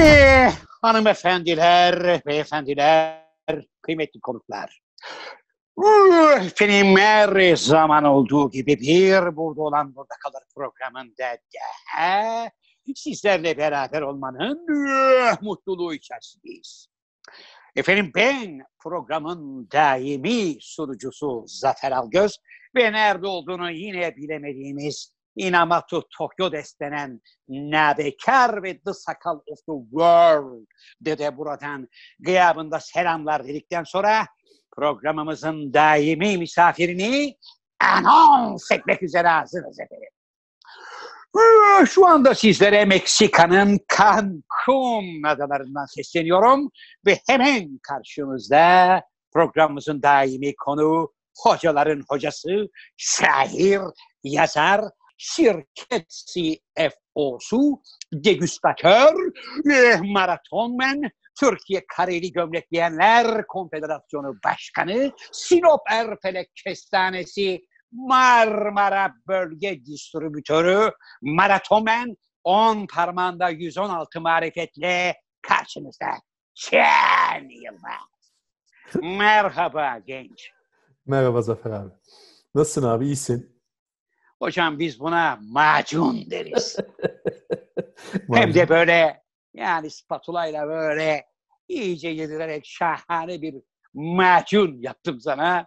Eh, hanımefendiler, beyefendiler, kıymetli konuklar. Efendim her zaman olduğu gibi bir burada olan burada kalır programında da sizlerle beraber olmanın uh, mutluluğu içerisindeyiz. Efendim ben programın daimi sunucusu Zafer Algöz ve nerede olduğunu yine bilemediğimiz Inamatu Tokyo destenen nabekar ve the sakal of the world dede buradan gıyabında selamlar dedikten sonra programımızın daimi misafirini anons etmek üzere hazırız efendim. Ee, Şu anda sizlere Meksika'nın Cancun adalarından sesleniyorum ve hemen karşınızda programımızın daimi konu hocaların hocası, şair, yazar, şirket CFO'su, degüstatör, maratonmen, Türkiye Kareli Gömlekleyenler Konfederasyonu Başkanı, Sinop Erfelek Kestanesi Marmara Bölge Distribütörü, maratonmen 10 parmağında 116 marifetle karşınızda. Şen Yılmaz. Merhaba genç. Merhaba Zafer abi. Nasılsın abi? İyisin. Hocam biz buna macun deriz. Hem de böyle yani spatulayla böyle iyice yedirerek şahane bir macun yaptım sana.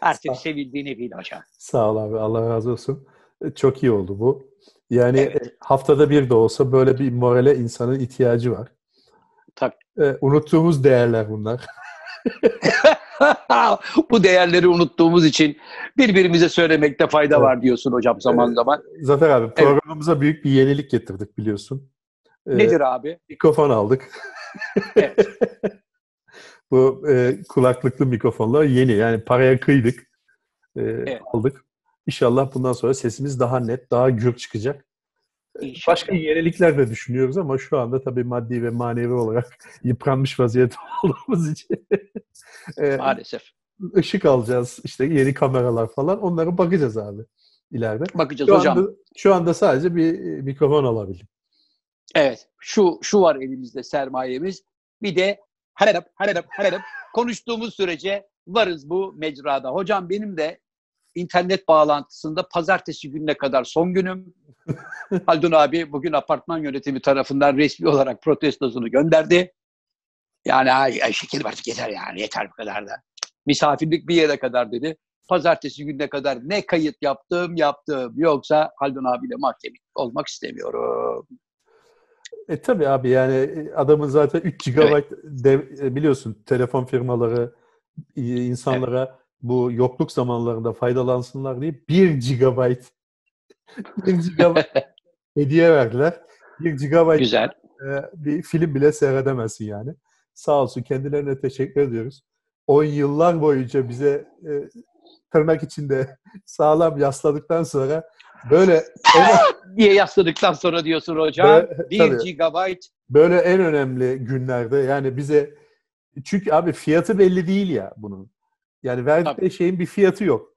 Artık sevildiğini bil hocam. Sağ ol abi. Allah razı olsun. E, Çok iyi oldu bu. Yani Evet. haftada bir de olsa böyle bir morale insanın ihtiyacı var. Tabii. E, unuttuğumuz değerler bunlar. Bu değerleri unuttuğumuz için birbirimize söylemekte fayda Evet. var diyorsun hocam zaman zaman. Zafer abi programımıza büyük bir yenilik getirdik biliyorsun. E, Nedir abi? Mikrofon aldık. Evet. bu e, kulaklıklı mikrofonlar yeni. Yani paraya kıydık. E, Aldık. İnşallah bundan sonra sesimiz daha net, daha gür çıkacak. İnşallah. Başka yenilikler de düşünüyoruz ama şu anda tabii maddi ve manevi olarak yıpranmış vaziyette olduğumuz için e, Maalesef. ışık alacağız işte yeni kameralar falan onlara bakacağız abi ileride. Bakacağız Şu hocam. anda, şu anda sadece bir e, mikrofon alabildim. Evet. Şu şu var elimizde sermayemiz. Bir de hararap hararap hararap konuştuğumuz sürece varız bu mecrada. Hocam benim de internet bağlantısında pazartesi gününe kadar son günüm. Haldun abi bugün apartman yönetimi tarafından resmi olarak protestosunu gönderdi. Yani ay, ay şekerim artık yeter yani yeter bu kadar da. Misafirlik bir yere kadar dedi. Pazartesi gününe kadar ne kayıt yaptım yaptım. Yoksa Haldun abiyle mahkeme olmak istemiyorum. E tabii abi yani e, adamın zaten 3 GB dev- e, biliyorsun telefon firmaları insanlara bu yokluk zamanlarında faydalansınlar diye 1 GB 1 GB hediye verdiler. 1 GB Güzel. e, bir film bile seyredemezsin yani. Sağ olsun kendilerine teşekkür ediyoruz. 10 yıllar boyunca bize e, tırnak içinde sağlam yasladıktan sonra böyle diye yasladıktan sonra diyorsun hocam. Ve- 1 tabii. GB böyle en önemli günlerde yani bize çünkü abi fiyatı belli değil ya bunun. Yani verdikleri Tabii. şeyin bir fiyatı yok.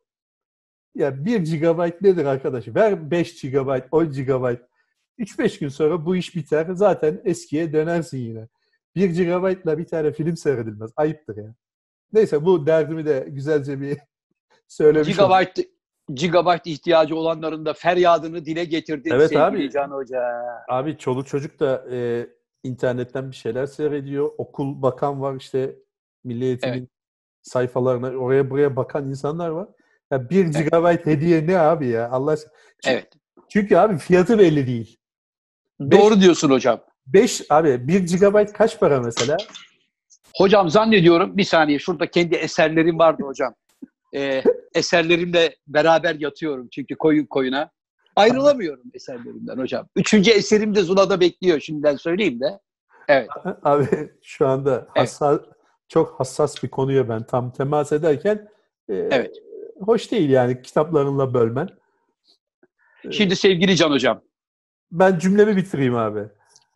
Ya 1 GB nedir arkadaş? Ver 5 GB, 10 GB. 3-5 gün sonra bu iş biter. Zaten eskiye dönersin yine. 1 GB'la bir tane film seyredilmez. Ayıptır ya. Neyse bu derdimi de güzelce bir söylemiş oldum. gigabyte gigabyte ihtiyacı olanların da feryadını dile getirdi Evet sevgili abi. Can Hoca. Abi çoluk çocuk da e, internetten bir şeyler seyrediyor. Okul bakan var işte Milli Eğitim'in Evet. Sayfalarına oraya buraya bakan insanlar var. Ya 1 Evet. GB hediye ne abi ya Allah aşkına. Çünkü, Evet. çünkü abi fiyatı belli değil. Doğru diyorsun hocam. 5 abi 1 GB kaç para mesela? Hocam zannediyorum bir saniye şurada kendi eserlerim vardı hocam. Ee, eserlerimle beraber yatıyorum çünkü koyun koyuna. Ayrılamıyorum eserlerimden hocam. Üçüncü eserim de Zula'da bekliyor şimdiden söyleyeyim de. Evet. Abi şu anda hassas, çok hassas bir konuya ben tam temas ederken e, Evet. hoş değil yani kitaplarınla bölmen. Şimdi sevgili Can hocam Ben cümlemi bitireyim abi.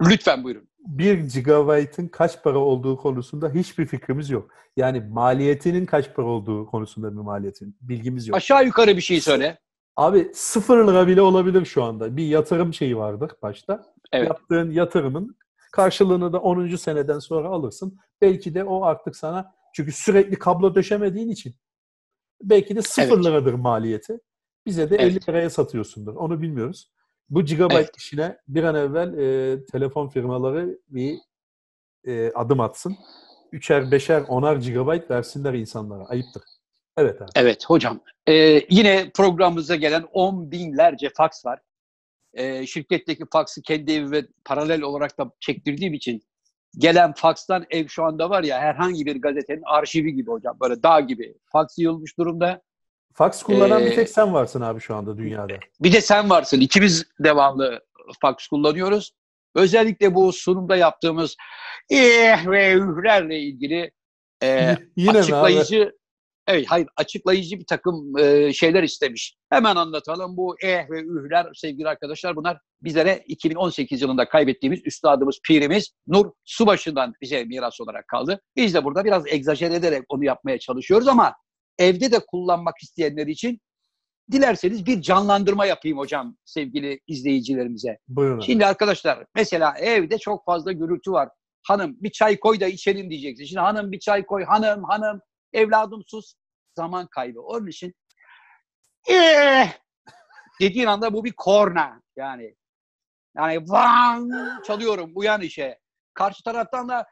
lütfen buyurun. 1 GB'ın kaç para olduğu konusunda hiçbir fikrimiz yok. Yani maliyetinin kaç para olduğu konusunda bir maliyetin bilgimiz yok. Aşağı yukarı bir şey söyle. Abi 0 lira bile olabilir şu anda. Bir yatırım şeyi vardır başta. Evet. Yaptığın yatırımın Karşılığını da 10. seneden sonra alırsın. Belki de o artık sana çünkü sürekli kablo döşemediğin için belki de 0 Evet. liradır maliyeti. Bize de Evet. 50 liraya satıyorsundur. Onu bilmiyoruz. Bu gigabyte Evet. işine bir an evvel e, telefon firmaları bir e, adım atsın. Üçer, beşer, onar gigabyte versinler insanlara. Ayıptır. Evet abi. Evet hocam. Ee, yine programımıza gelen on binlerce faks var. Ee, şirketteki faksı kendi evime paralel olarak da çektirdiğim için gelen fakstan ev şu anda var ya herhangi bir gazetenin arşivi gibi hocam. Böyle dağ gibi faks yığılmış durumda. Fax kullanan bir Ee, tek sen varsın abi şu anda dünyada. Bir de sen varsın. İkimiz devamlı faks kullanıyoruz. Özellikle bu sunumda yaptığımız eh ve ühlerle ilgili e, Yine açıklayıcı evet hayır açıklayıcı bir takım e, şeyler istemiş. Hemen anlatalım bu eh ve ühler sevgili arkadaşlar bunlar bizlere 2018 yılında kaybettiğimiz üstadımız pirimiz Nur Subaşı'ndan bize miras olarak kaldı. Biz de burada biraz egzajer ederek onu yapmaya çalışıyoruz ama evde de kullanmak isteyenler için dilerseniz bir canlandırma yapayım hocam sevgili izleyicilerimize. Buyurun. Şimdi arkadaşlar mesela evde çok fazla gürültü var. Hanım bir çay koy da içelim diyeceksin. Şimdi hanım bir çay koy. Hanım hanım evladım sus. Zaman kaybı. Onun için eh, dediğin anda bu bir korna yani. Yani vang çalıyorum uyan işe. Karşı taraftan da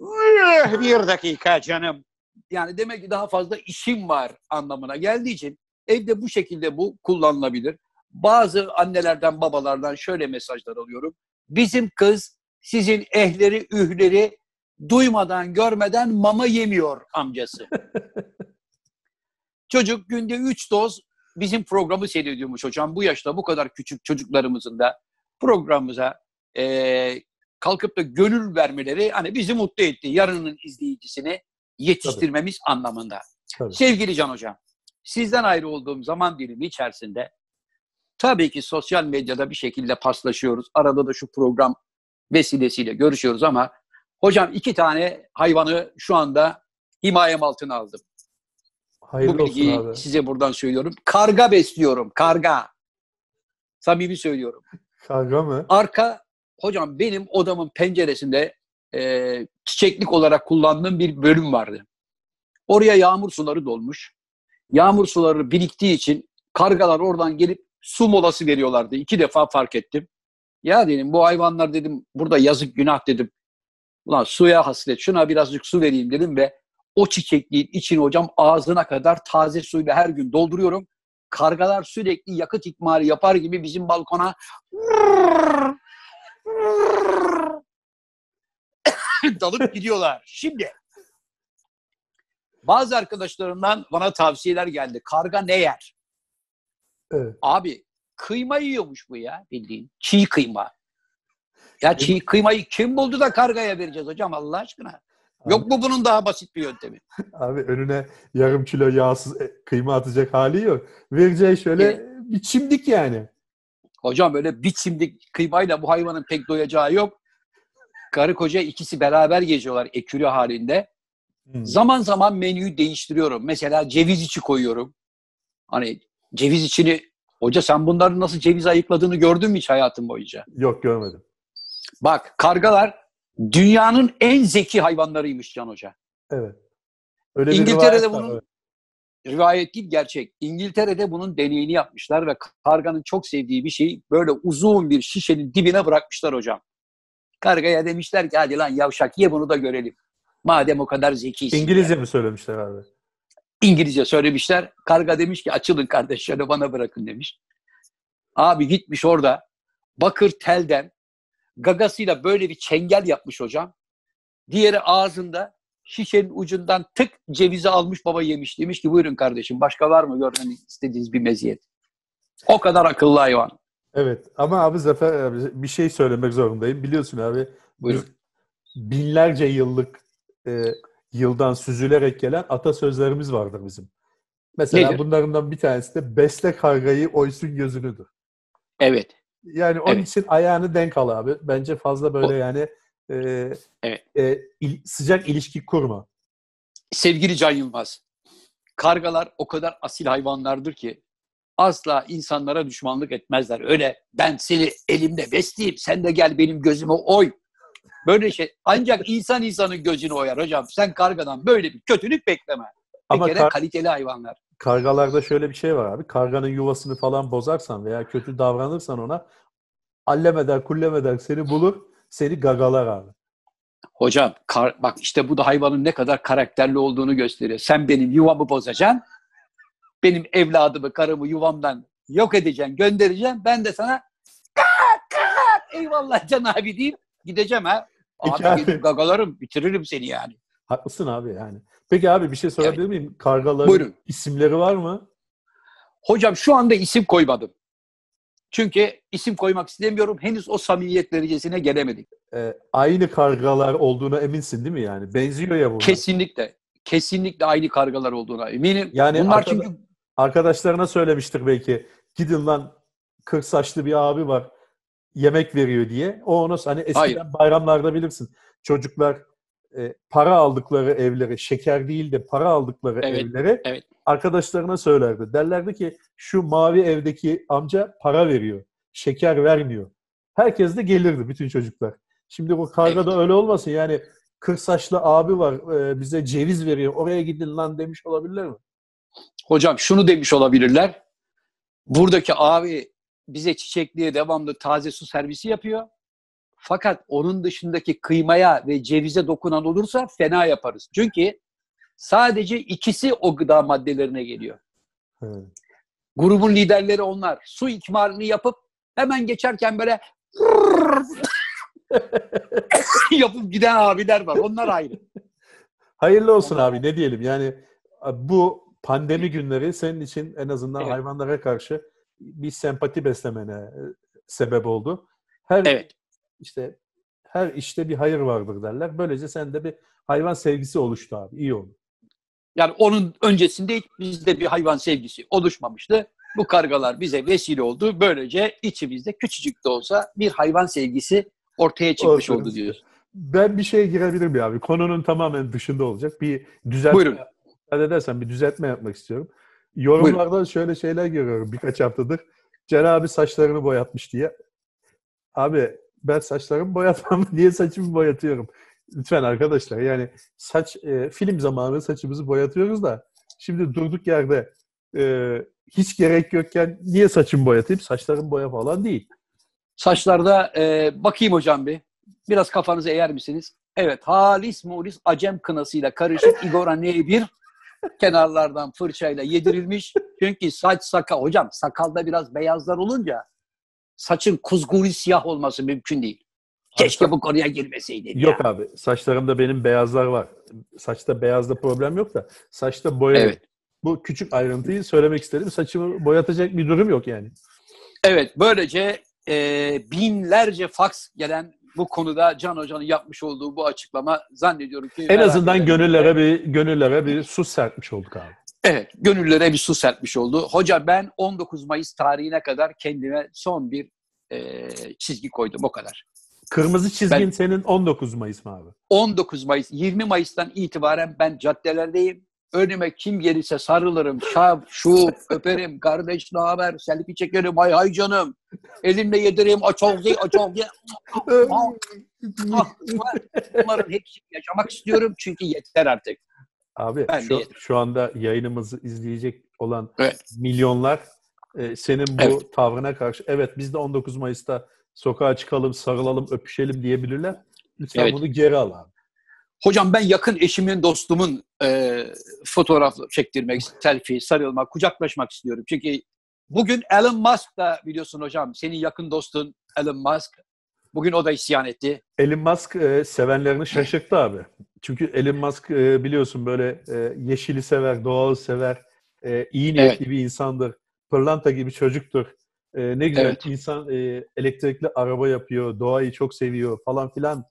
"Eh, bir dakika canım. Yani demek ki daha fazla işim var anlamına geldiği için evde bu şekilde bu kullanılabilir. Bazı annelerden babalardan şöyle mesajlar alıyorum. Bizim kız sizin ehleri ühleri duymadan görmeden mama yemiyor amcası. Çocuk günde 3 doz bizim programı seyrediyormuş hocam. Bu yaşta bu kadar küçük çocuklarımızın da programımıza eee, kalkıp da gönül vermeleri hani bizi mutlu etti. Yarının izleyicisini yetiştirmemiz anlamında. Tabii. Sevgili Can Hocam, sizden ayrı olduğum zaman dilimi içerisinde tabii ki sosyal medyada bir şekilde paslaşıyoruz. Arada da şu program vesilesiyle görüşüyoruz ama hocam iki tane hayvanı şu anda himayem altına aldım. Hayırlı Bu olsun bilgiyi abi. size buradan söylüyorum. Karga besliyorum, karga. Samimi söylüyorum. Karga mı? Arka, hocam benim odamın penceresinde e, çiçeklik olarak kullandığım bir bölüm vardı. Oraya yağmur suları dolmuş. Yağmur suları biriktiği için kargalar oradan gelip su molası veriyorlardı. İki defa fark ettim. Ya dedim bu hayvanlar dedim burada yazık günah dedim. Ulan suya hasret şuna birazcık su vereyim dedim ve o çiçekliğin içini hocam ağzına kadar taze suyla her gün dolduruyorum. Kargalar sürekli yakıt ikmali yapar gibi bizim balkona dalıp gidiyorlar. Şimdi bazı arkadaşlarımdan bana tavsiyeler geldi. Karga ne yer? Evet. Abi kıyma yiyormuş bu ya bildiğin. Çiğ kıyma. Ya çiğ kıymayı kim buldu da kargaya vereceğiz hocam Allah aşkına? Yok mu bunun daha basit bir yöntemi? Abi önüne yarım kilo yağsız e, kıyma atacak hali yok. Vereceği şöyle Evet. bir çimdik yani. Hocam böyle bir çimdik kıymayla bu hayvanın pek doyacağı yok. Karı koca ikisi beraber geziyorlar ekürü halinde. Hmm. Zaman zaman menüyü değiştiriyorum. Mesela ceviz içi koyuyorum. Hani ceviz içini hoca sen bunların nasıl ceviz ayıkladığını gördün mü hiç hayatın boyunca? Yok görmedim. Bak kargalar dünyanın en zeki hayvanlarıymış Can Hoca. Evet. Öyle bir İngiltere'de rivayet var, bunun- evet. Rivayet değil gerçek. İngiltere'de bunun deneyini yapmışlar ve karganın çok sevdiği bir şeyi böyle uzun bir şişenin dibine bırakmışlar hocam. Kargaya demişler ki hadi lan yavşak ye bunu da görelim. Madem o kadar zekisin. İngilizce mi söylemişler abi? İngilizce söylemişler. Karga demiş ki açılın kardeş şöyle bana bırakın demiş. Abi gitmiş orada bakır telden gagasıyla böyle bir çengel yapmış hocam. Diğeri ağzında şişenin ucundan tık cevizi almış baba yemiş. Demiş ki buyurun kardeşim başka var mı görmeni istediğiniz bir meziyet. O kadar akıllı hayvan. Evet ama abi Zafer abi bir şey söylemek zorundayım. Biliyorsun abi Buyurun. binlerce yıllık e, yıldan süzülerek gelen atasözlerimiz vardır bizim. Mesela Nedir? bunlarından bir tanesi de besle kargayı oysun gözünüdür. Evet. Yani onun Evet. için ayağını denk al abi. Bence fazla böyle O- yani e, Evet. e, il- sıcak ilişki kurma. Sevgili Can Yılmaz, kargalar o kadar asil hayvanlardır ki asla insanlara düşmanlık etmezler. Öyle ben seni elimde besleyeyim, sen de gel benim gözüme oy. Böyle şey ancak insan insanın gözünü oyar hocam. Sen kargadan böyle bir kötülük bekleme. Bir Ama kere kar- kaliteli hayvanlar. Kargalarda şöyle bir şey var abi. Karganın yuvasını falan bozarsan veya kötü davranırsan ona allemeder kullemeder seni bulur, seni gagalar abi. Hocam kar- bak işte bu da hayvanın ne kadar karakterli olduğunu gösteriyor. Sen benim yuvamı bozacaksın. Benim evladımı, karımı yuvamdan yok edeceksin, göndereceksin. Ben de sana kalk kalk eyvallah Can abi deyip gideceğim ha. Abi, abi. gagalarım, bitiririm seni yani. Haklısın abi yani. Peki abi bir şey sorabilir miyim? Kargaların Buyurun. isimleri var mı? Hocam şu anda isim koymadım. Çünkü isim koymak istemiyorum. Henüz o samimiyet derecesine gelemedik. Ee, aynı kargalar olduğuna eminsin değil mi yani? Benziyor ya bunlar. Kesinlikle. Kesinlikle aynı kargalar olduğuna eminim. Yani Bunlar arkada- çünkü Arkadaşlarına söylemiştir belki. Gidin lan kırk saçlı bir abi var yemek veriyor diye. O onu hani eskiden Hayır. bayramlarda bilirsin. Çocuklar e, para aldıkları evlere, şeker değil de para aldıkları Evet, evlere evet. arkadaşlarına söylerdi. Derlerdi ki şu mavi evdeki amca para veriyor. Şeker vermiyor. Herkes de gelirdi bütün çocuklar. Şimdi bu karga da öyle olmasın. Yani kırk saçlı abi var e, bize ceviz veriyor. Oraya gidin lan demiş olabilirler mi? Hocam şunu demiş olabilirler. Buradaki abi bize çiçekliğe devamlı taze su servisi yapıyor. Fakat onun dışındaki kıymaya ve cevize dokunan olursa fena yaparız. Çünkü sadece ikisi o gıda maddelerine geliyor. He. Grubun liderleri onlar. Su ikmalini yapıp hemen geçerken böyle yapıp giden abiler var. Onlar ayrı. Hayırlı olsun abi ne diyelim yani bu pandemi günleri senin için en azından Evet. hayvanlara karşı bir sempati beslemene e, sebep oldu. Her Evet. İşte her işte bir hayır vardır derler. Böylece sende bir hayvan sevgisi oluştu abi. İyi oldu. Yani onun öncesinde hiç bizde bir hayvan sevgisi oluşmamıştı. Bu kargalar bize vesile oldu. Böylece içimizde küçücük de olsa bir hayvan sevgisi ortaya çıkmış Ortaya oldu diyoruz. Ben bir şeye girebilir miyim abi? Konunun tamamen dışında olacak. Bir düzeltme, Buyurun. edersen bir düzeltme yapmak istiyorum. Yorumlarda şöyle şeyler görüyorum birkaç haftadır. Ceren abi saçlarını boyatmış diye. Abi ben saçlarımı boyatmam. Niye saçımı boyatıyorum? Lütfen arkadaşlar yani saç e, film zamanı saçımızı boyatıyoruz da şimdi durduk yerde e, hiç gerek yokken niye saçımı boyatayım? Saçlarım boya falan değil. Saçlarda e, bakayım hocam bir. Biraz kafanızı eğer misiniz? Evet. Halis mulis acem kınasıyla karışık Igor Anne'ye bir kenarlardan fırçayla yedirilmiş. Çünkü saç sakal. Hocam sakalda biraz beyazlar olunca saçın kuzguri siyah olması mümkün değil. Keşke bu konuya girmeseydin. ya. Yok abi. Saçlarımda benim beyazlar var. Saçta beyazda problem yok da saçta boya. Evet. Bu küçük ayrıntıyı söylemek istedim. Saçımı boyatacak bir durum yok yani. Evet, böylece e, binlerce faks gelen bu konuda Can Hoca'nın yapmış olduğu bu açıklama zannediyorum ki... En azından gönüllere bir gönüllere bir su serpmiş olduk abi. Evet, gönüllere bir su serpmiş oldu. Hoca ben 19 Mayıs tarihine kadar kendime son bir e, çizgi koydum, o kadar. Kırmızı çizgin Ben- senin 19 Mayıs mı abi? 19 Mayıs, 20 Mayıs'tan itibaren ben caddelerdeyim. Önüme kim gelirse sarılırım, şap, şu, öperim, kardeş ne haber, selfie çekerim, hay hay canım. Elimle yedireyim, aç ol ye, aç ol ye. Bunların hepsini yaşamak istiyorum çünkü yeter artık. Abi Ben şu, de- şu anda yayınımızı izleyecek olan Evet. milyonlar e, senin bu Evet. tavrına karşı evet biz de 19 Mayıs'ta sokağa çıkalım, sarılalım, öpüşelim diyebilirler. Lütfen Evet. bunu geri al abi. Hocam ben yakın eşimin, dostumun e, fotoğraf çektirmek, selfie, sarılmak, kucaklaşmak istiyorum. Çünkü bugün Elon Musk da biliyorsun hocam, senin yakın dostun Elon Musk. Bugün o da isyan etti. Elon Musk e, sevenlerini şaşırttı abi. Çünkü Elon Musk e, biliyorsun böyle e, yeşili sever, doğalı sever, e, iyi niyetli bir insandır. Pırlanta gibi çocuktur. E, ne güzel Evet. insan e, elektrikli araba yapıyor, doğayı çok seviyor falan filan.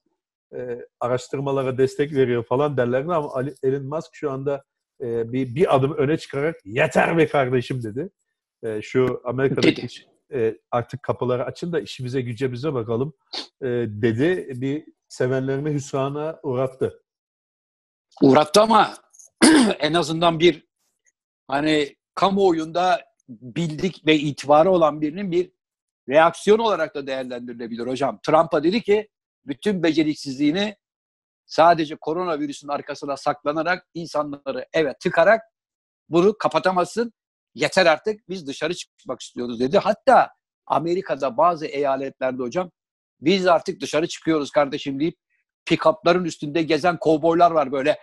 E, araştırmalara destek veriyor falan derlerdi ama Ali- Elon Musk şu anda e, bir, bir adım öne çıkarak yeter be kardeşim dedi. E, şu Amerika'daki e, artık kapıları açın da işimize gücemize bakalım e, dedi. Bir sevenlerini hüsrana uğrattı. Uğrattı ama en azından bir hani kamuoyunda bildik ve itibarı olan birinin bir reaksiyon olarak da değerlendirilebilir hocam. Trump'a dedi ki bütün beceriksizliğini sadece koronavirüsün arkasına saklanarak insanları eve tıkarak bunu kapatamazsın. Yeter artık biz dışarı çıkmak istiyoruz dedi. Hatta Amerika'da bazı eyaletlerde hocam biz artık dışarı çıkıyoruz kardeşim deyip pick-up'ların üstünde gezen kovboylar var böyle.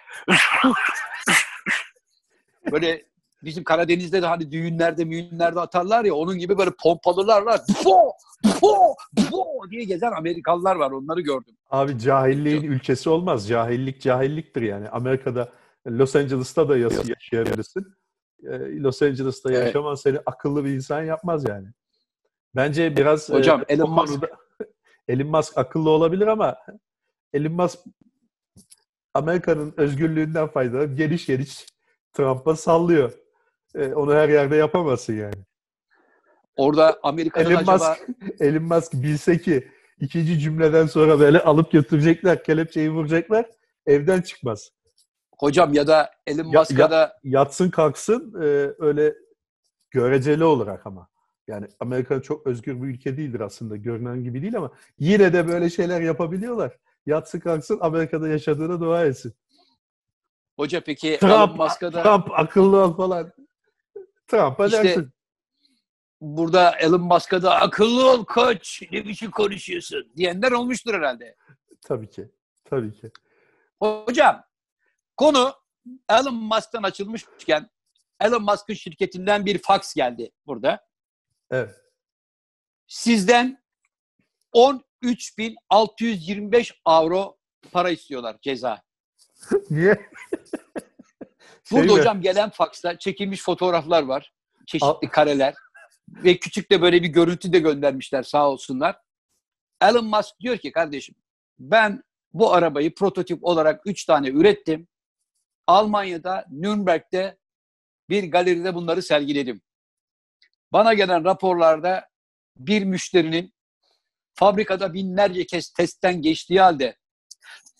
böyle bizim Karadeniz'de de hani düğünlerde müğünlerde atarlar ya onun gibi böyle pompalılarla po po po diye gezen Amerikalılar var onları gördüm. Abi cahilliğin ülkesi olmaz. Cahillik cahilliktir yani. Amerika'da Los Angeles'ta da yaş- yaşayabilirsin. Ee, Los Angeles'ta Evet. yaşaman seni akıllı bir insan yapmaz yani. Bence biraz Hocam, e, Elon Musk- Elon Musk akıllı olabilir ama Elon Musk Amerika'nın özgürlüğünden faydalanıp geniş geniş Trump'a sallıyor. Ee, onu her yerde yapamazsın yani. Orada Amerika'nın Elon acaba Musk, Elon Musk bilse ki ikinci cümleden sonra böyle alıp götürecekler, kelepçeyi vuracaklar, evden çıkmaz. hocam ya da Elon Musk'a ya- da Yatsın kalksın e, öyle göreceli olarak ama. Yani Amerika çok özgür bir ülke değildir aslında. Görünen gibi değil ama yine de böyle şeyler yapabiliyorlar. Yatsın kalksın Amerika'da yaşadığına dua etsin. hoca peki Elon Trump, Musk'a da Trump akıllı ol falan. Trump'a İşte- dersin. burada Elon Musk'a da akıllı ol koç ne biçim konuşuyorsun diyenler olmuştur herhalde. Tabii ki. Tabii ki. Hocam konu Elon Musk'tan açılmışken Elon Musk'ın şirketinden bir fax geldi burada. Evet. Sizden 13.625 avro para istiyorlar ceza. Niye? Şey Burada mi? hocam gelen faxta çekilmiş fotoğraflar var. Çeşitli Al- kareler. Ve küçük de böyle bir görüntü de göndermişler sağ olsunlar. Elon Musk diyor ki kardeşim ben bu arabayı prototip olarak 3 tane ürettim. Almanya'da Nürnberg'de bir galeride bunları sergiledim. Bana gelen raporlarda bir müşterinin fabrikada binlerce kez testten geçtiği halde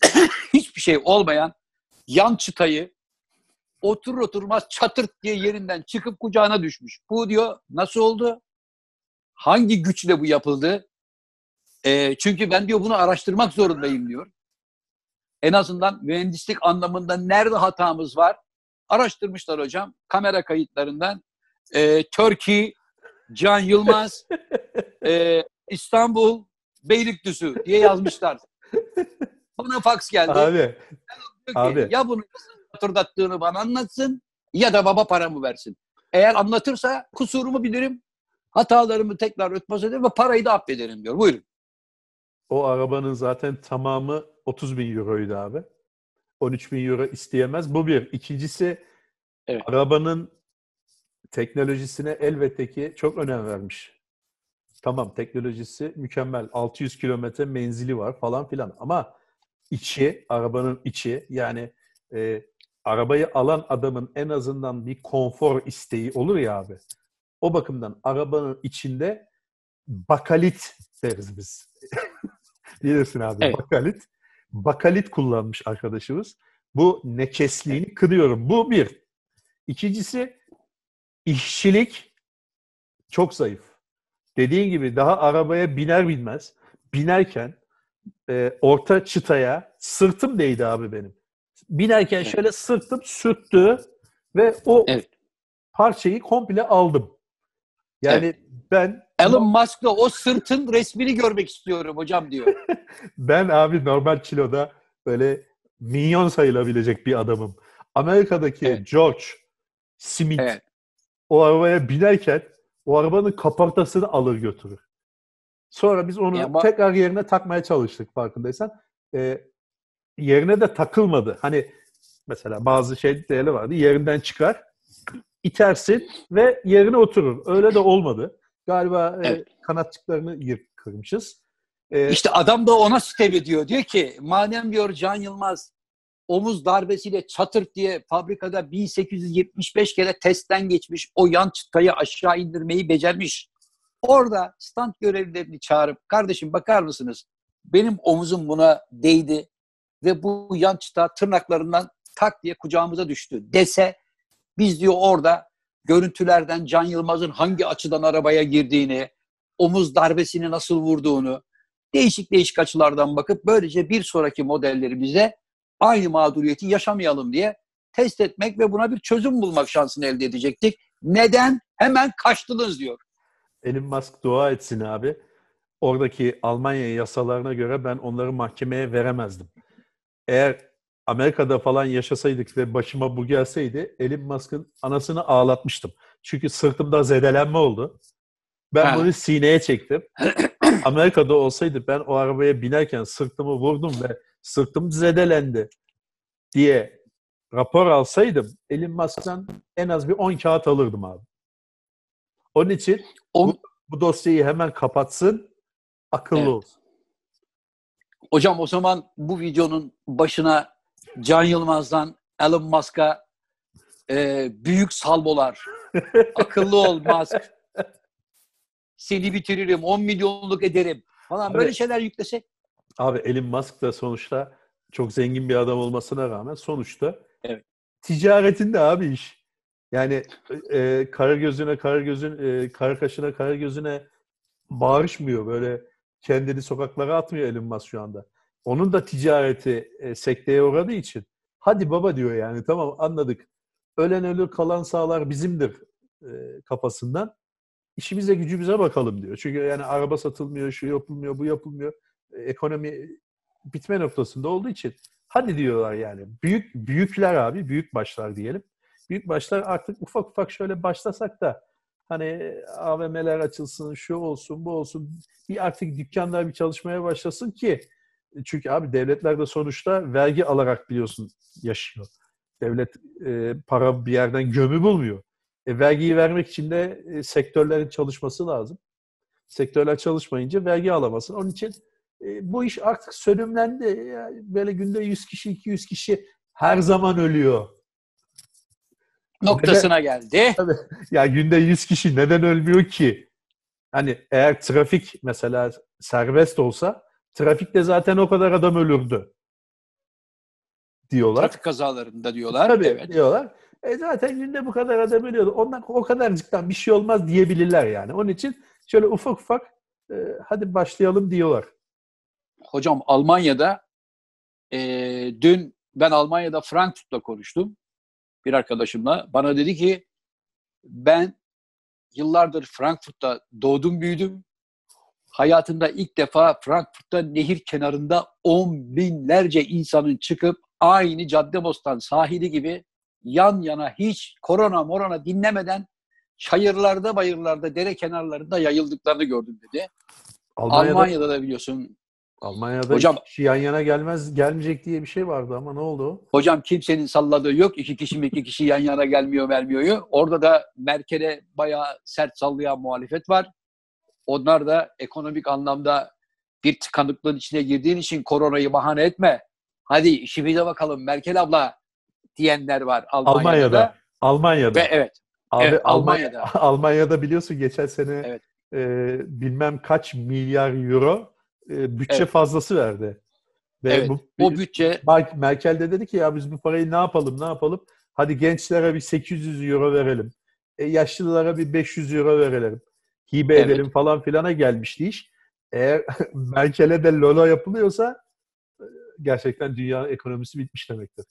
hiçbir şey olmayan yan çıtayı oturur oturmaz çatırt diye yerinden çıkıp kucağına düşmüş. Bu diyor nasıl oldu? Hangi güçle bu yapıldı? Ee, çünkü ben diyor bunu araştırmak zorundayım diyor. En azından mühendislik anlamında nerede hatamız var? Araştırmışlar hocam kamera kayıtlarından. Ee, Turkey, Can Yılmaz, e, İstanbul, Beylikdüzü diye yazmışlar. Bana fax geldi. Abi, ki, Abi. Ya bunu hatırlattığını bana anlatsın ya da baba paramı versin. Eğer anlatırsa kusurumu bilirim. Hatalarımı tekrar örtbas ederim ve parayı da affederim diyor. Buyurun. o arabanın zaten tamamı 30 bin euroydu abi. 13 bin euro isteyemez. Bu bir. İkincisi Evet. arabanın teknolojisine elbette ki çok önem vermiş. Tamam teknolojisi mükemmel. 600 kilometre menzili var falan filan. Ama içi, arabanın içi yani e, arabayı alan adamın en azından bir konfor isteği olur ya abi. O bakımdan arabanın içinde bakalit deriz biz. Bilirsin abi Evet. bakalit. Bakalit kullanmış arkadaşımız. Bu neçesliğini kırıyorum. Bu bir. İkincisi işçilik çok zayıf. Dediğin gibi daha arabaya biner binmez binerken e, orta çıtaya sırtım değdi abi benim. Binerken Evet. şöyle sırtım sürttü ve o Evet. parçayı komple aldım. Yani ben Elon Musk'la o sırtın resmini görmek istiyorum hocam diyor. ben abi normal kiloda böyle minyon sayılabilecek bir adamım. Amerika'daki Evet. George Smith Evet. o arabaya binerken o arabanın kaportasını alır götürür. Sonra biz onu Ya bu- tekrar yerine takmaya çalıştık farkındaysan. Ee, yerine de takılmadı. Hani mesela bazı şeyleri vardı. Yerinden çıkar, itersin ve yerine oturur. Öyle de olmadı. Galiba e, Evet. kanatçıklarını yır kırmışız. Ee, İşte adam da ona sitem ediyor. Diyor ki madem diyor Can Yılmaz omuz darbesiyle çatır diye fabrikada 1875 kere testten geçmiş o yan çıtayı aşağı indirmeyi becermiş. Orada stand görevlilerini çağırıp kardeşim bakar mısınız benim omuzum buna değdi ve bu yan çıta tırnaklarından tak diye kucağımıza düştü dese biz diyor orada görüntülerden Can Yılmaz'ın hangi açıdan arabaya girdiğini, omuz darbesini nasıl vurduğunu, değişik değişik açılardan bakıp böylece bir sonraki modellerimizde aynı mağduriyeti yaşamayalım diye test etmek ve buna bir çözüm bulmak şansını elde edecektik. Neden? Hemen kaçtınız diyor. Elon Musk dua etsin abi. Oradaki Almanya yasalarına göre ben onları mahkemeye veremezdim. Eğer Amerika'da falan yaşasaydık ve başıma bu gelseydi Elon Musk'ın anasını ağlatmıştım. Çünkü sırtımda zedelenme oldu. Ben Ha. bunu sineye çektim. Amerika'da olsaydı ben o arabaya binerken sırtımı vurdum ve sırtım zedelendi diye rapor alsaydım Elon Musk'tan en az bir 10 kağıt alırdım abi. Onun için On, bu dosyayı hemen kapatsın, akıllı Evet. olsun. hocam o zaman bu videonun başına Can Yılmaz'dan Elon Musk'a e, büyük salvolar, akıllı ol Musk, seni bitiririm, 10 milyonluk ederim falan böyle Evet. şeyler yüklesek. Abi Elon Musk da sonuçta çok zengin bir adam olmasına rağmen sonuçta Evet. ticaretinde abi iş. Yani e, kara gözüne kara gözün e, kara kaşına kara gözüne bağırışmıyor böyle kendini sokaklara atmıyor Elon Musk şu anda. Onun da ticareti e, sekteye uğradığı için hadi baba diyor yani tamam anladık. Ölen ölür kalan sağlar bizimdir e, kafasından. İşimize gücümüze bakalım diyor. Çünkü yani araba satılmıyor, şu yapılmıyor, bu yapılmıyor. Ekonomi bitme noktasında olduğu için hadi diyorlar yani. Büyük büyükler abi, büyük başlar diyelim. Büyük başlar artık ufak ufak şöyle başlasak da hani AVM'ler açılsın, şu olsun, bu olsun. Bir artık dükkanlar bir çalışmaya başlasın ki çünkü abi devletler de sonuçta vergi alarak biliyorsun yaşıyor. Devlet e, para bir yerden gömü bulmuyor. E, vergiyi vermek için de e, sektörlerin çalışması lazım. Sektörler çalışmayınca vergi alamazsın. Onun için e, bu iş artık sönümlendi. Yani böyle günde 100 kişi, 200 kişi her zaman ölüyor. Noktasına geldi. Ya günde 100 kişi neden ölmüyor ki? Hani eğer trafik mesela serbest olsa trafikte zaten o kadar adam ölürdü diyorlar. Trafik kazalarında diyorlar. Tabii evet. diyorlar. E zaten günde bu kadar adam ölüyordu. Ondan o kadarcıktan bir şey olmaz diyebilirler yani. Onun için şöyle ufak ufak e, hadi başlayalım diyorlar. Hocam Almanya'da e, dün ben Almanya'da Frankfurt'ta konuştum bir arkadaşımla. Bana dedi ki ben yıllardır Frankfurt'ta doğdum büyüdüm. Hayatımda ilk defa Frankfurt'ta nehir kenarında on binlerce insanın çıkıp aynı Caddebostan sahili gibi yan yana hiç korona morona dinlemeden çayırlarda bayırlarda dere kenarlarında yayıldıklarını gördüm dedi. Almanya'da, Almanya'da da biliyorsun Almanya'da Hocam- kişi yan yana gelmez gelmeyecek diye bir şey vardı ama ne oldu? Hocam kimsenin salladığı yok. İki kişi mi iki kişi yan yana gelmiyor vermiyor. Orada da Merkel'e bayağı sert sallayan muhalefet var. Onlar da ekonomik anlamda bir tıkanıklığın içine girdiğin için koronayı bahane etme. Hadi işimize bakalım Merkel abla diyenler var Almanya'da. Almanya'da. da. Almanya'da. Ve evet Abi Evet, Almanya'da. Almanya'da. Almanya'da biliyorsun geçen sene Evet. e, bilmem kaç milyar euro e, bütçe Evet. fazlası verdi. Ve Evet, bu, o bütçe Mer- Merkel de dedi ki ya biz bu parayı ne yapalım ne yapalım? Hadi gençlere bir 800 euro verelim. E, yaşlılara bir 500 euro verelim. Hibe Evet. edelim falan filana gelmişti iş. Eğer Merkel'e de lolo yapılıyorsa e, gerçekten dünya ekonomisi bitmiş demektir.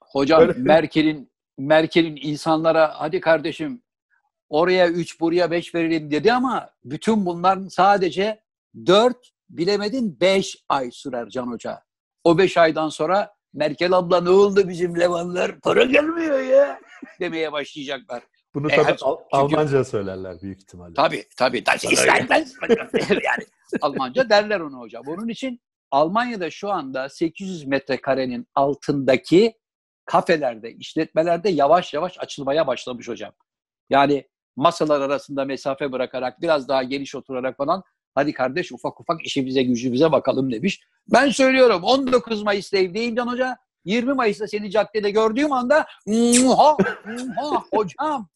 hocam Öyle- Merkel'in Merkel'in insanlara hadi kardeşim oraya 3 buraya 5 verelim dedi ama bütün bunların sadece 4 bilemedin 5 ay sürer Can Hoca. O 5 aydan sonra Merkel abla ne oldu bizim Levanlar para gelmiyor ya demeye başlayacaklar. Bunu E, tabii Al- çünkü- Almanca söylerler büyük ihtimalle. Tabii tabii. Das ist yani Almanca derler onu hocam. Bunun için Almanya'da şu anda 800 metrekarenin altındaki kafelerde, işletmelerde yavaş yavaş açılmaya başlamış hocam. Yani masalar arasında mesafe bırakarak, biraz daha geniş oturarak falan hadi kardeş ufak ufak işimize gücümüze bakalım demiş. Ben söylüyorum 19 Mayıs'ta evdeyim Can Hoca. 20 Mayıs'ta seni caddede gördüğüm anda muha, muha hocam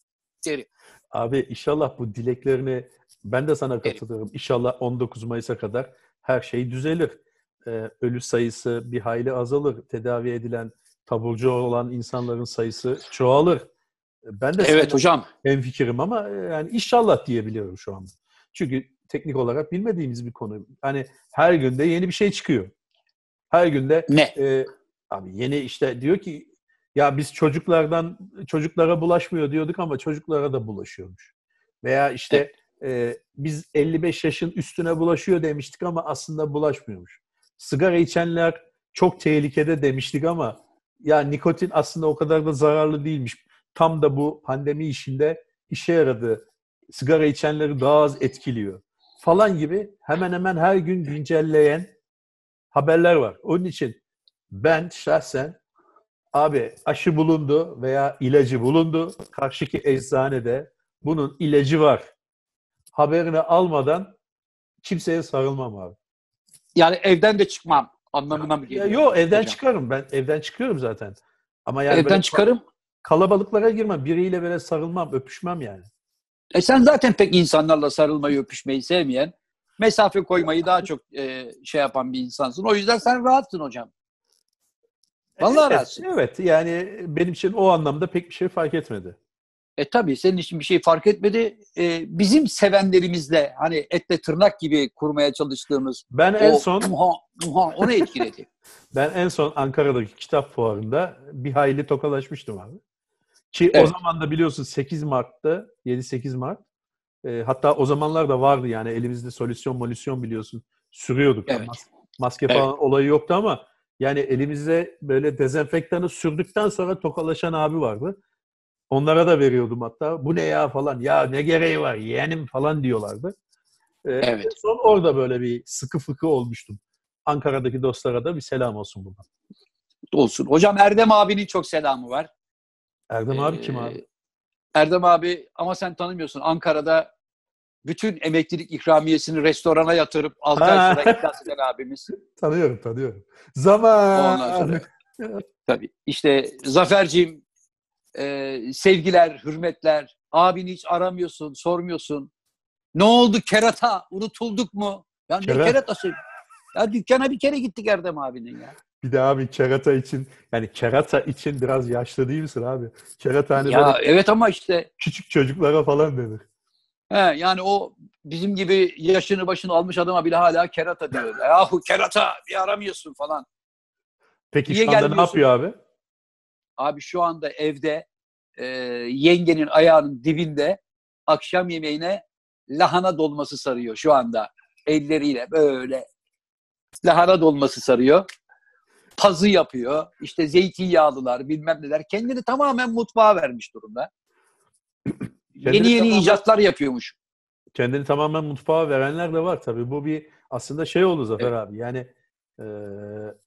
derim. Abi inşallah bu dileklerini ben de sana katılıyorum. İnşallah 19 Mayıs'a kadar her şey düzelir. Ee, ölü sayısı bir hayli azalır. Tedavi edilen, taburcu olan insanların sayısı çoğalır. Ben de Evet hocam. hemfikirim ama e, yani inşallah diyebiliyorum şu anda. Çünkü teknik olarak bilmediğimiz bir konu. Hani her günde yeni bir şey çıkıyor. Her günde Ne? e, abi yeni işte diyor ki ya biz çocuklardan çocuklara bulaşmıyor diyorduk ama çocuklara da bulaşıyormuş. Veya işte e, biz 55 yaşın üstüne bulaşıyor demiştik ama aslında bulaşmıyormuş. Sigara içenler çok tehlikede demiştik ama ya nikotin aslında o kadar da zararlı değilmiş. Tam da bu pandemi işinde işe yaradı. Sigara içenleri daha az etkiliyor. Falan gibi hemen hemen her gün güncelleyen haberler var. Onun için ben şahsen abi aşı bulundu veya ilacı bulundu. Karşıki eczanede bunun ilacı var. Haberini almadan kimseye sarılmam abi. Yani evden de çıkmam anlamına mı geliyor? yok evden hocam? çıkarım ben evden çıkıyorum zaten. Ama yani evden çıkarım. kalabalıklara girmem. Biriyle böyle sarılmam, öpüşmem yani. E sen zaten pek insanlarla sarılmayı, öpüşmeyi sevmeyen, mesafe koymayı daha çok e, şey yapan bir insansın. O yüzden sen rahatsın hocam. Vallahi evet, rahatsın. evet yani benim için o anlamda pek bir şey fark etmedi. E tabii senin için bir şey fark etmedi. E, bizim sevenlerimizle hani etle tırnak gibi kurmaya çalıştığımız Ben en o son muha, muha, onu etkiledi. ben en son Ankara'daki kitap fuarında bir hayli tokalaşmıştım abi. Ki o Evet. zaman da biliyorsun 8 Mart'ta 7-8 Mart e, hatta o zamanlar da vardı yani elimizde solüsyon molüsyon biliyorsun sürüyorduk. Evet. Mas- maske falan olayı yoktu ama yani elimizde böyle dezenfektanı sürdükten sonra tokalaşan abi vardı. Onlara da veriyordum hatta. Bu ne ya falan. Ya ne gereği var yeğenim falan diyorlardı. Ee, Evet. Son orada böyle bir sıkı fıkı olmuştum. Ankara'daki dostlara da bir selam olsun buradan. Olsun. Hocam Erdem abinin çok selamı var. Erdem abi Ee, kim abi? Erdem abi ama sen tanımıyorsun. Ankara'da bütün emeklilik ikramiyesini restorana yatırıp 6 Ha. ay sonra iflas eden abimiz. Tanıyorum tanıyorum. Zaman. Ondan sonra tabii işte Zaferciğim e, sevgiler, hürmetler. Abini hiç aramıyorsun, sormuyorsun. Ne oldu kerata? Unutulduk mu? Ya ne Kera- keratası? Ya dükkana bir kere gittik Erdem abinin ya. Bir de abi kerata için yani kerata için biraz yaşlı değil misin abi? Kerata hani ya böyle evet ama işte küçük çocuklara falan denir. he, yani o bizim gibi yaşını başını almış adama bile hala kerata diyor. Yahu kerata bir aramıyorsun falan. Peki Niye şu anda ne yapıyor abi? Abi şu anda evde e, yengenin ayağının dibinde akşam yemeğine lahana dolması sarıyor şu anda. Elleriyle böyle lahana dolması sarıyor. Pazı yapıyor. İşte zeytinyağlılar bilmem neler. Kendini tamamen mutfağa vermiş durumda. Kendini yeni yeni tamamen- icatlar yapıyormuş. kendini tamamen mutfağa verenler de var tabii. Bu bir aslında şey oldu Zafer abi. Yani e,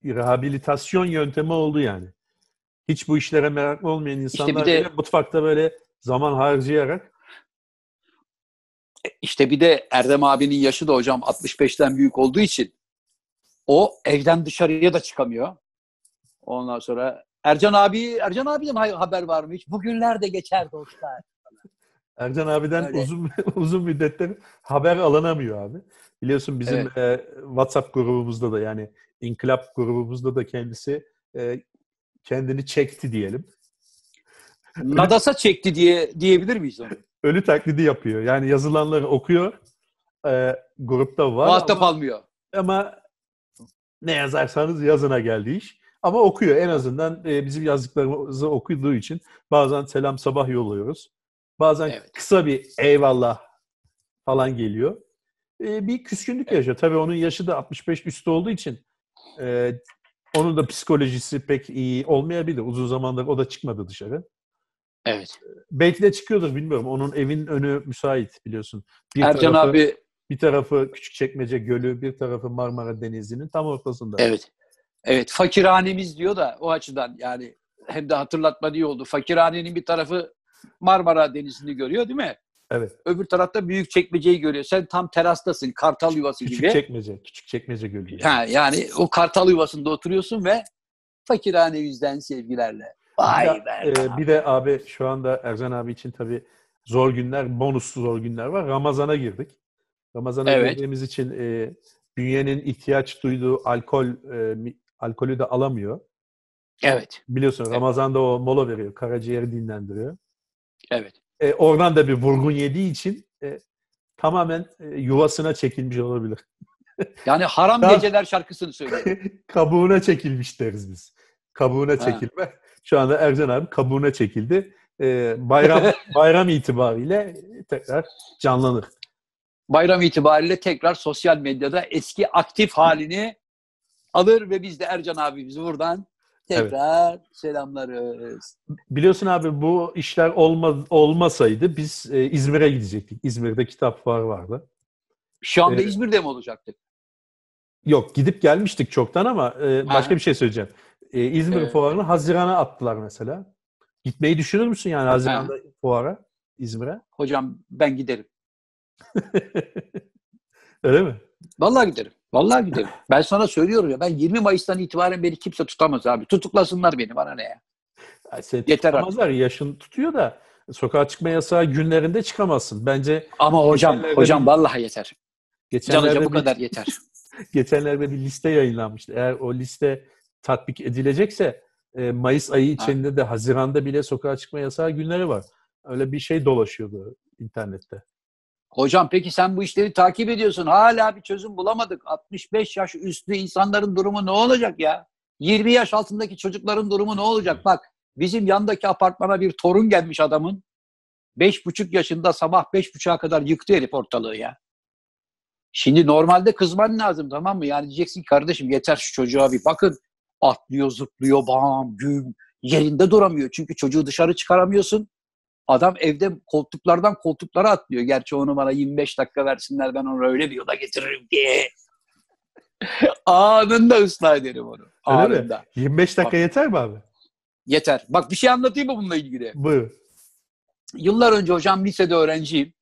rehabilitasyon yöntemi oldu yani. Hiç bu işlere meraklı olmayan insanlar de- bile mutfakta böyle zaman harcayarak İşte bir de Erdem abinin yaşı da hocam 65'ten büyük olduğu için o evden dışarıya da çıkamıyor. Ondan sonra Ercan abi, Ercan abiden haber var mı hiç? Bugünlerde geçer dostlar. Ercan abiden Öyle. uzun uzun müddettir haber alınamıyor abi. Biliyorsun bizim e, WhatsApp grubumuzda da yani İnkılap grubumuzda da kendisi e, kendini çekti diyelim. Nadasa çekti diye diyebilir miyiz onu? Ölü taklidi yapıyor. Yani yazılanları okuyor. E, grupta var Muhatap almıyor. ama ne yazarsanız yazına geldi iş. Ama okuyor en azından e, bizim yazdıklarımızı okuduğu için bazen selam sabah yolluyoruz. Bazen Evet. kısa bir eyvallah falan geliyor. E, bir küskünlük Evet. yaşıyor. Tabii onun yaşı da 65 üstü olduğu için e, onun da psikolojisi pek iyi olmayabilir. Uzun zamandır o da çıkmadı dışarı. Evet. Belki de çıkıyordur bilmiyorum. Onun evin önü müsait biliyorsun. Bir Ercan tarafı, abi bir tarafı Küçükçekmece Gölü, bir tarafı Marmara Denizi'nin tam ortasında. evet. Evet fakirhanemiz diyor da o açıdan yani hem de hatırlatma diye oldu. Fakirhanenin bir tarafı Marmara Denizi'ni görüyor değil mi? Evet. Öbür tarafta büyük çekmeceyi görüyor. Sen tam terastasın. Kartal yuvası gibi. Küçükçekmece, Küçükçekmece Gölü. Ha, yani o kartal yuvasında oturuyorsun ve fakirhane yüzden sevgilerle. Vay Bir de, be. e, bir de abi şu anda Ercan abi için tabii zor günler, bonuslu zor günler var. Ramazan'a girdik. Ramazan'a Evet. girdiğimiz için e, bünyenin ihtiyaç duyduğu alkol e, alkolü de alamıyor. Evet. Biliyorsun Evet. Ramazan'da o mola veriyor. Karaciğeri dinlendiriyor. Evet. E, oradan da bir vurgun yediği için e, tamamen e, yuvasına çekilmiş olabilir. Yani haram Tamam. geceler şarkısını söylüyor. kabuğuna çekilmiş deriz biz. Kabuğuna çekilme. Şu anda Ercan abi kabuğuna çekildi. Ee, bayram bayram itibariyle tekrar canlanır. Bayram itibariyle tekrar sosyal medyada eski aktif halini alır ve biz de Ercan abimizi buradan tekrar selamlarız. Biliyorsun abi bu işler olma, olmasaydı biz e, İzmir'e gidecektik. İzmir'de kitap fuarı vardı. Şu anda Evet. İzmir'de mi olacaktık? Yok gidip gelmiştik çoktan ama e, başka Ha. bir şey söyleyeceğim. E, İzmir Evet. fuarını Haziran'a attılar mesela. Gitmeyi düşünür müsün yani Haziran'da fuara İzmir'e? Hocam ben giderim. Öyle mi? Vallahi giderim. Vallahi giderim. Ben sana söylüyorum ya ben 20 Mayıs'tan itibaren beni kimse tutamaz abi. Tutuklasınlar beni bana ne ya. Seni Yeter tutamazlar. Yaşın tutuyor da sokağa çıkma yasağı günlerinde çıkamazsın. Bence Ama hocam hocam bir- vallahi yeter. geçenlerde Canlıca bu bir, kadar yeter. geçenlerde bir liste yayınlanmıştı. Eğer o liste tatbik edilecekse e, Mayıs ayı içinde de Haziran'da bile sokağa çıkma yasağı günleri var. Öyle bir şey dolaşıyordu internette. Hocam peki sen bu işleri takip ediyorsun. Hala bir çözüm bulamadık. 65 yaş üstü insanların durumu ne olacak ya? 20 yaş altındaki çocukların durumu ne olacak? Bak bizim yandaki apartmana bir torun gelmiş adamın. 5,5 yaşında sabah 5,5'a kadar yıktı herif ortalığı ya. Şimdi normalde kızman lazım tamam mı? Yani diyeceksin ki, kardeşim yeter şu çocuğa bir bakın. Atlıyor, zıplıyor, bam, güm. Yerinde duramıyor. Çünkü çocuğu dışarı çıkaramıyorsun. Adam evde koltuklardan koltuklara atlıyor. Gerçi onu bana 25 dakika versinler ben onu öyle bir yola getiririm ki. Anında ıslah ederim onu. Öyle mi? Anında. 25 dakika Bak. yeter mi abi? Yeter. Bak bir şey anlatayım mı bununla ilgili? Buyur. Yıllar önce hocam lisede öğrenciyim.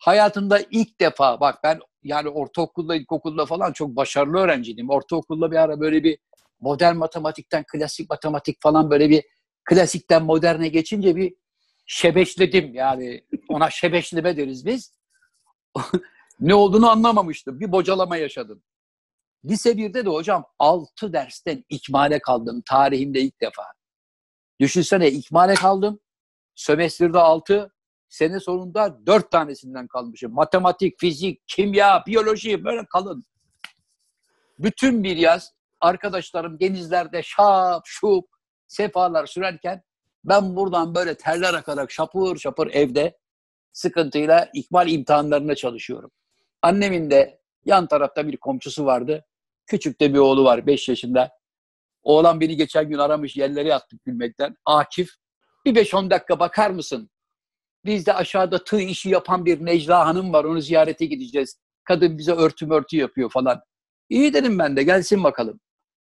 Hayatımda ilk defa bak ben yani ortaokulda, ilkokulda falan çok başarılı öğrenciydim. Ortaokulda bir ara böyle bir modern matematikten klasik matematik falan böyle bir klasikten moderne geçince bir şebeşledim. Yani ona şebeşleme deriz biz. ne olduğunu anlamamıştım. Bir bocalama yaşadım. Lise 1'de de hocam 6 dersten ikmale kaldım. Tarihimde ilk defa. Düşünsene ikmale kaldım. Sömestrde 6, sene sonunda 4 tanesinden kalmışım. Matematik, fizik, kimya, biyoloji böyle kalın. Bütün bir yaz arkadaşlarım denizlerde şap şup sefalar sürerken ben buradan böyle terler akarak şapır şapır evde sıkıntıyla ikmal imtihanlarına çalışıyorum. Annemin de yan tarafta bir komşusu vardı. Küçük de bir oğlu var 5 yaşında. Oğlan beni geçen gün aramış yerlere yattık gülmekten. Akif bir 5-10 dakika bakar mısın? Biz de aşağıda tığ işi yapan bir Necla Hanım var. Onu ziyarete gideceğiz. Kadın bize örtü mörtü yapıyor falan. İyi dedim ben de gelsin bakalım.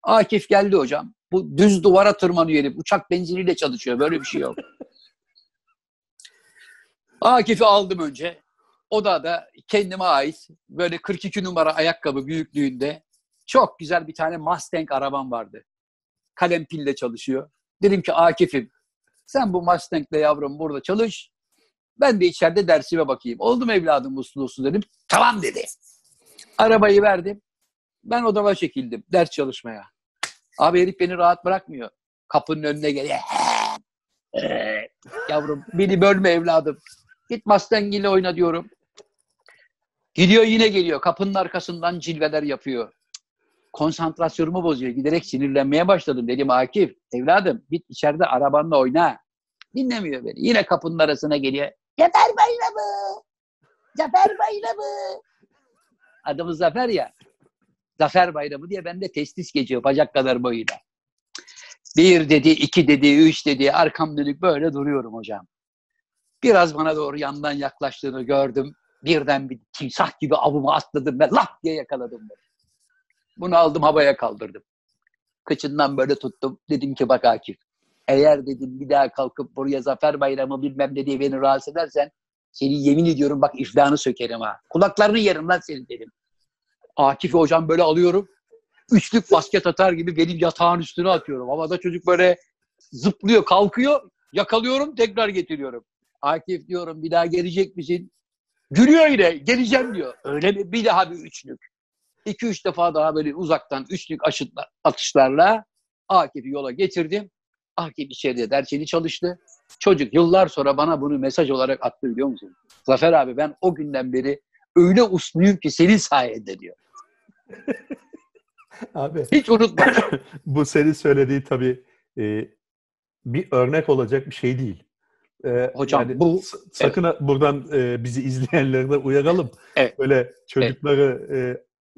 Akif geldi hocam. Bu düz duvara tırmanıyor herif. Uçak benziniyle çalışıyor. Böyle bir şey yok. Akif'i aldım önce. Odada kendime ait böyle 42 numara ayakkabı büyüklüğünde çok güzel bir tane Mustang arabam vardı. Kalem pille çalışıyor. Dedim ki Akif'im sen bu Mustang'le yavrum burada çalış. Ben de içeride dersime bakayım. Oldu mu evladım uslu uslu dedim. Tamam dedi. Arabayı verdim. Ben odama çekildim ders çalışmaya. Abi herif beni rahat bırakmıyor. Kapının önüne geliyor. Yavrum beni bölme evladım. Git Mustang ile oyna diyorum. Gidiyor yine geliyor. Kapının arkasından cilveler yapıyor. Konsantrasyonumu bozuyor. Giderek sinirlenmeye başladım. Dedim Akif evladım git içeride arabanla oyna. Dinlemiyor beni. Yine kapının arasına geliyor. Zafer Bayramı! Zafer Bayramı! Adımız Zafer ya. Zafer Bayramı diye bende testis geçiyor bacak kadar boyuyla. Bir dedi, iki dedi, üç dedi. Arkam dönük böyle duruyorum hocam. Biraz bana doğru yandan yaklaştığını gördüm. Birden bir timsah gibi avımı atladım ve lap diye yakaladım. Bunu. Bunu aldım havaya kaldırdım. Kıçından böyle tuttum. Dedim ki bak Akif. Eğer dedim bir daha kalkıp buraya Zafer Bayramı bilmem ne diye beni rahatsız edersen seni yemin ediyorum bak iflahını sökerim ha. Kulaklarını yerim lan senin dedim. Akif hocam böyle alıyorum. Üçlük basket atar gibi benim yatağın üstüne atıyorum. Havada çocuk böyle zıplıyor, kalkıyor. Yakalıyorum, tekrar getiriyorum. Akif diyorum bir daha gelecek misin? Gülüyor yine, geleceğim diyor. Öyle mi? Bir daha bir üçlük. İki üç defa daha böyle uzaktan üçlük aşıtla, atışlarla Akif'i yola getirdim. Akif içeride dersini çalıştı. Çocuk yıllar sonra bana bunu mesaj olarak attı biliyor musun? Zafer abi ben o günden beri öyle usluyum ki senin sayende diyor. Abi Hiç unutma. bu senin söylediği tabii e, bir örnek olacak bir şey değil. E, Hocam, bu- s- sakın ha- buradan e, bizi izleyenleri de uyaralım. Evet. Böyle çocukları e,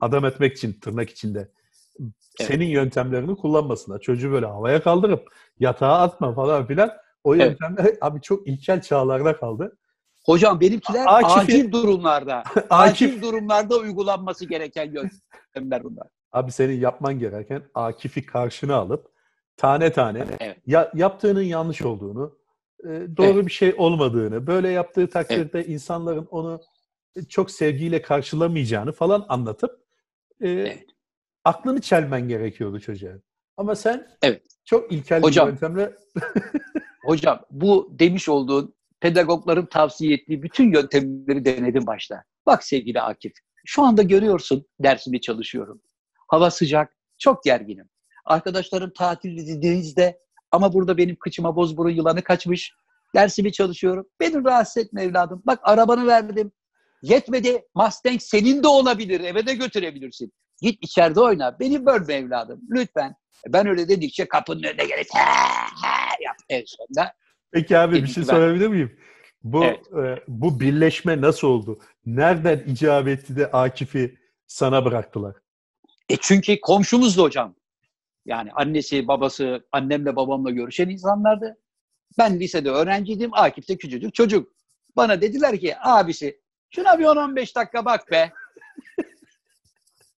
adam etmek için tırnak içinde senin yöntemlerini kullanmasınlar. Çocuğu böyle havaya kaldırıp yatağa atma falan filan. O Evet. yöntemler abi çok ilkel çağlarda kaldı. Hocam benimkiler Akif'i- acil durumlarda, Akif acil durumlarda uygulanması gereken yöntemler bunlar. Abi senin yapman gereken Akif'i karşına alıp tane tane Evet. ya, yaptığının yanlış olduğunu, e, doğru bir şey olmadığını, böyle yaptığı takdirde insanların onu çok sevgiyle karşılamayacağını falan anlatıp e, Evet. aklını çelmen gerekiyordu çocuğa. Ama sen Evet. çok ilkel Hocam. bir yöntemle Hocam bu demiş olduğun pedagogların tavsiye ettiği bütün yöntemleri denedim başta. Bak sevgili Akif, şu anda görüyorsun dersimi çalışıyorum. Hava sıcak, çok gerginim. Arkadaşlarım tatilde denizde ama burada benim kıçıma bozburun yılanı kaçmış. Dersimi çalışıyorum. Beni rahatsız etme evladım. Bak arabanı verdim. Yetmedi. Mustang senin de olabilir. Eve de götürebilirsin. Git içeride oyna. Beni bölme evladım. Lütfen. Ben öyle dedikçe kapının önüne gelip yap en sonunda. Peki abi bir şey sorabilir miyim? Bu Evet. e, bu birleşme nasıl oldu? Nereden icap etti de Akif'i sana bıraktılar? E çünkü komşumuzdu hocam. Yani annesi, babası, annemle babamla görüşen insanlardı. Ben lisede öğrenciydim. Akif de küçücük çocuk. Bana dediler ki abisi şuna bir 10-15 dakika bak be.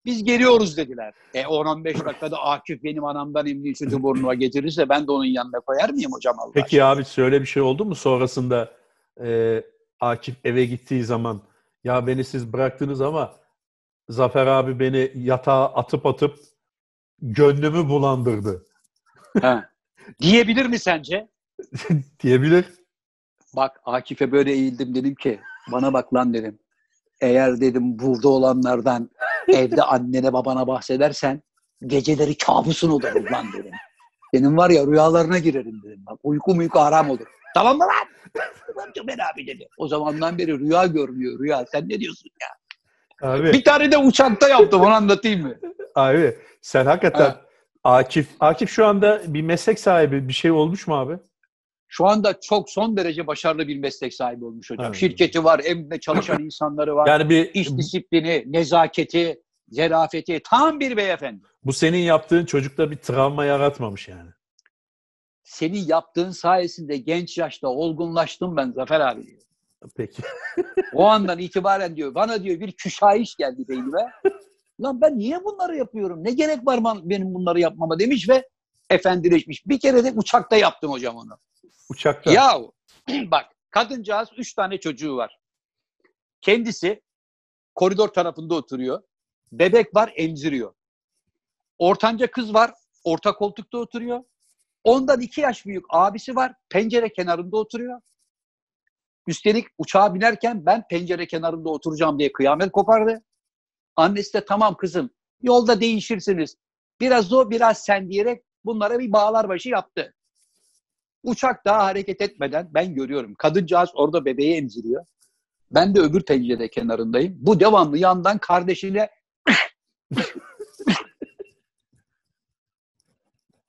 Biz geliyoruz dediler. E 10-15 dakikada Akif benim anamdan emniği sütü burnuma getirirse ben de onun yanına koyar mıyım hocam Allah Peki abi şöyle bir şey oldu mu sonrasında e, Akif eve gittiği zaman ya beni siz bıraktınız ama Zafer abi beni yatağa atıp atıp gönlümü bulandırdı Ha. Diyebilir mi sence? diyebilir. Bak Akif'e böyle eğildim dedim ki bana bak lan dedim. Eğer dedim burada olanlardan evde annene babana bahsedersen geceleri kabusun olur lan dedim. Senin var ya rüyalarına girerim dedim. Bak uyku uyku haram olur. Tamam mı lan? Tamam Cömer abi dedi. O zamandan beri rüya görmüyor rüya. Sen ne diyorsun ya? Abi, Bir tane de uçakta yaptım onu anlatayım mı? abi sen hakikaten Ha. Akif Akif şu anda bir meslek sahibi bir şey olmuş mu abi? Şu anda çok son derece başarılı bir meslek sahibi olmuş hocam. Evet. Şirketi var, evinde çalışan insanları var. Yani bir iş disiplini, nezaketi, zerafeti tam bir beyefendi. bu senin yaptığın çocukta bir travma yaratmamış yani. Senin yaptığın sayesinde genç yaşta olgunlaştım ben Zafer abi diyor. Peki. O andan itibaren diyor bana diyor bir küşayiş geldi beynime. Lan ben niye bunları yapıyorum? Ne gerek var benim bunları yapmama demiş ve efendileşmiş. Bir kere de uçakta yaptım hocam onu. Uçakta. Yahu bak kadıncağız üç tane çocuğu var. Kendisi koridor tarafında oturuyor. Bebek var emziriyor. Ortanca kız var orta koltukta oturuyor. Ondan iki yaş büyük abisi var pencere kenarında oturuyor. Üstelik uçağa binerken ben pencere kenarında oturacağım diye kıyamet kopardı. Annesi de tamam kızım yolda değişirsiniz. Biraz o biraz sen diyerek bunlara bir bağlar başı yaptı. Uçak daha hareket etmeden ben görüyorum. Kadıncağız orada bebeği emziriyor. Ben de öbür pencere kenarındayım. Bu devamlı yandan kardeşine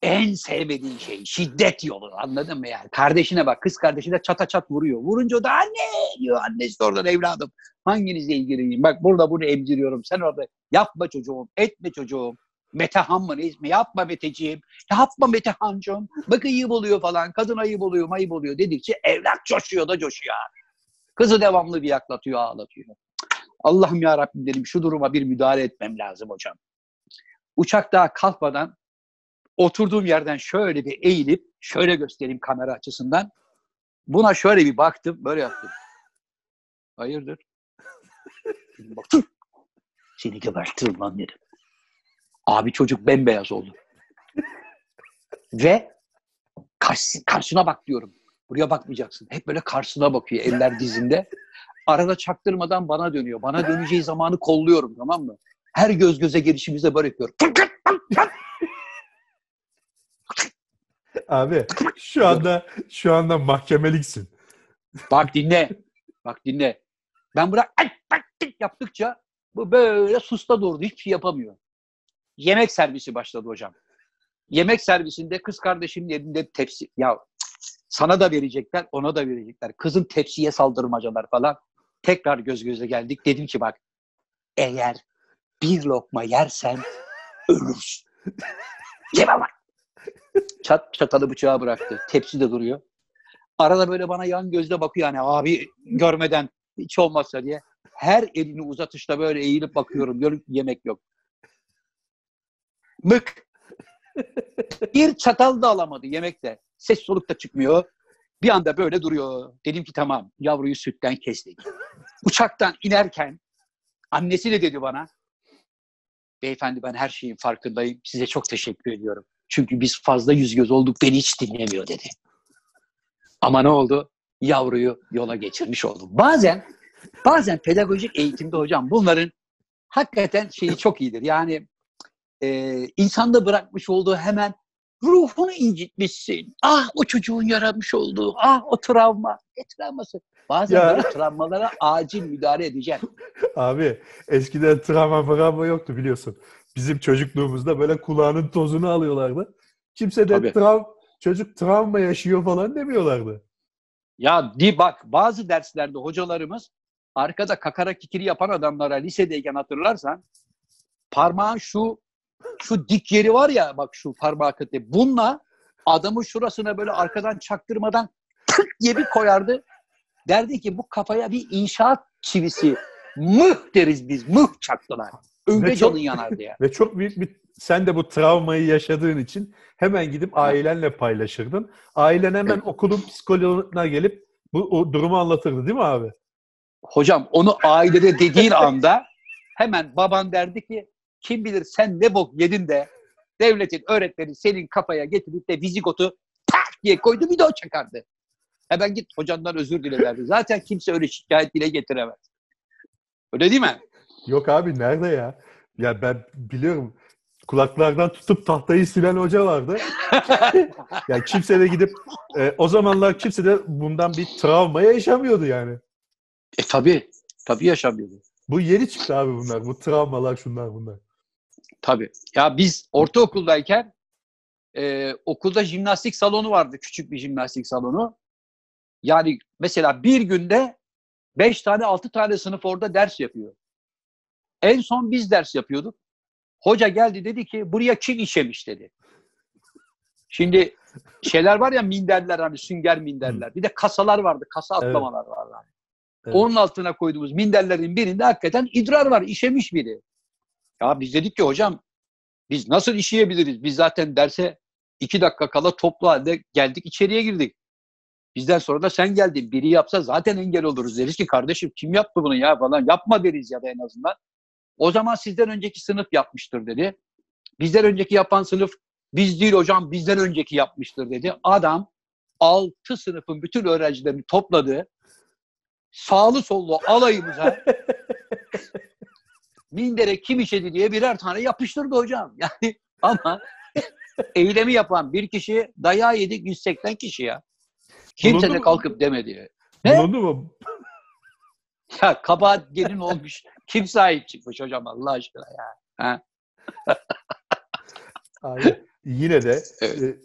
en sevmediğin şey şiddet yolu anladın mı yani? Kardeşine bak kız kardeşine çata çat vuruyor. Vurunca da anne diyor annesi de oradan evladım. Hanginizle ilgiliyim? Bak burada bunu emziriyorum. Sen orada yapma çocuğum, etme çocuğum. Metehan mı ne? Yapma Meteciğim. Yapma Metehancığım. Bak ayıp oluyor falan. Kadın ayıp oluyor, ayıp oluyor dedikçe evlat coşuyor da coşuyor abi. Kızı devamlı bir yaklatıyor, ağlatıyor. Allah'ım ya Rabbim dedim şu duruma bir müdahale etmem lazım hocam. Uçak daha kalkmadan oturduğum yerden şöyle bir eğilip şöyle göstereyim kamera açısından. Buna şöyle bir baktım, böyle yaptım. Hayırdır? Dedim, Bak, "Tüh! Seni gebertirim lan dedim. Abi çocuk bembeyaz oldu. Ve karşı, karşına bak diyorum. Buraya bakmayacaksın. Hep böyle karşısına bakıyor eller dizinde. Arada çaktırmadan bana dönüyor. Bana döneceği zamanı kolluyorum tamam mı? Her göz göze gelişimizde böyle yapıyorum. Abi şu anda şu anda mahkemeliksin. Bak dinle. Bak dinle. Ben bırak yaptıkça bu böyle susta durdu. Hiçbir şey yapamıyor. Yemek servisi başladı hocam. Yemek servisinde kız kardeşimin elinde tepsi. Ya sana da verecekler, ona da verecekler. Kızın tepsiye saldırmacalar falan. Tekrar göz göze geldik. Dedim ki bak eğer bir lokma yersen ölürsün. Yeme bak. Çat çatalı bıçağı bıraktı. Tepsi de duruyor. Arada böyle bana yan gözle bakıyor yani abi görmeden hiç olmazsa diye. Her elini uzatışta böyle eğilip bakıyorum. Yemek yok. Mık. Bir çatal da alamadı yemekte. Ses soluk da çıkmıyor. Bir anda böyle duruyor. Dedim ki tamam yavruyu sütten kestik. Uçaktan inerken annesi de dedi bana beyefendi ben her şeyin farkındayım. Size çok teşekkür ediyorum. Çünkü biz fazla yüz göz olduk beni hiç dinlemiyor dedi. Ama ne oldu? Yavruyu yola geçirmiş oldum. Bazen bazen pedagojik eğitimde hocam bunların hakikaten şeyi çok iyidir. Yani e, insanda bırakmış olduğu hemen ruhunu incitmişsin. Ah o çocuğun yaramış olduğu, ah o travma. Ne travması? Bazen Ya. böyle travmalara acil müdahale edeceğim. Abi eskiden travma travma yoktu biliyorsun. Bizim çocukluğumuzda böyle kulağının tozunu alıyorlardı. Kimse de Tabii. trav çocuk travma yaşıyor falan demiyorlardı. Ya di bak bazı derslerde hocalarımız arkada kakara kikiri yapan adamlara lisedeyken hatırlarsan parmağın şu şu dik yeri var ya bak şu parmağı kıtı. Bununla adamın şurasına böyle arkadan çaktırmadan tık diye bir koyardı. Derdi ki bu kafaya bir inşaat çivisi mıh deriz biz mıh çaktılar. Öyle Ve çok- canın yanardı ya. Ve çok büyük bir sen de bu travmayı yaşadığın için hemen gidip ailenle paylaşırdın. Ailen hemen okulun psikoloğuna gelip bu o durumu anlatırdı değil mi abi? Hocam onu ailede dediğin anda hemen baban derdi ki kim bilir sen ne bok yedin de devletin öğretmeni senin kafaya getirip de vizigotu tak diye koydu bir de o çakardı. Hemen git hocandan özür dile. Zaten kimse öyle şikayet dile getiremez. Öyle değil mi? Yok abi nerede ya? Ya ben biliyorum kulaklardan tutup tahtayı silen hoca vardı. Ya kimse de gidip e, o zamanlar kimse de bundan bir travma yaşamıyordu yani. E tabii. Tabii yaşamıyordu. Bu yeni çıktı abi bunlar. Bu travmalar şunlar bunlar. Tabii. Ya biz ortaokuldayken e, okulda jimnastik salonu vardı. Küçük bir jimnastik salonu. Yani mesela bir günde beş tane altı tane sınıf orada ders yapıyor. En son biz ders yapıyorduk. Hoca geldi dedi ki buraya kim işemiş dedi. Şimdi şeyler var ya minderler hani sünger minderler. Bir de kasalar vardı. Kasa Evet. atlamalar vardı. hani. Evet. Onun altına koyduğumuz minderlerin birinde hakikaten idrar var. işemiş biri. Ya biz dedik ki hocam biz nasıl işeyebiliriz? Biz zaten derse iki dakika kala toplu halde geldik içeriye girdik. Bizden sonra da sen geldin. Biri yapsa zaten engel oluruz. Deriz ki kardeşim kim yaptı bunu ya falan. Yapma deriz ya da en azından. O zaman sizden önceki sınıf yapmıştır dedi. Bizden önceki yapan sınıf biz değil hocam bizden önceki yapmıştır dedi. Adam altı sınıfın bütün öğrencilerini topladı. Sağlı sollu alayımıza mindere kim işedi diye birer tane yapıştırdı hocam. Yani ama eylemi yapan bir kişi dayağı yedik 180 kişi ya. Kimse Bulundu de mu? kalkıp demedi. Ne? Bulundu mu? Ya kabahat gelin olmuş. Kim sahip çıkmış hocam Allah aşkına ya. Ha? Abi, yine de Evet. e,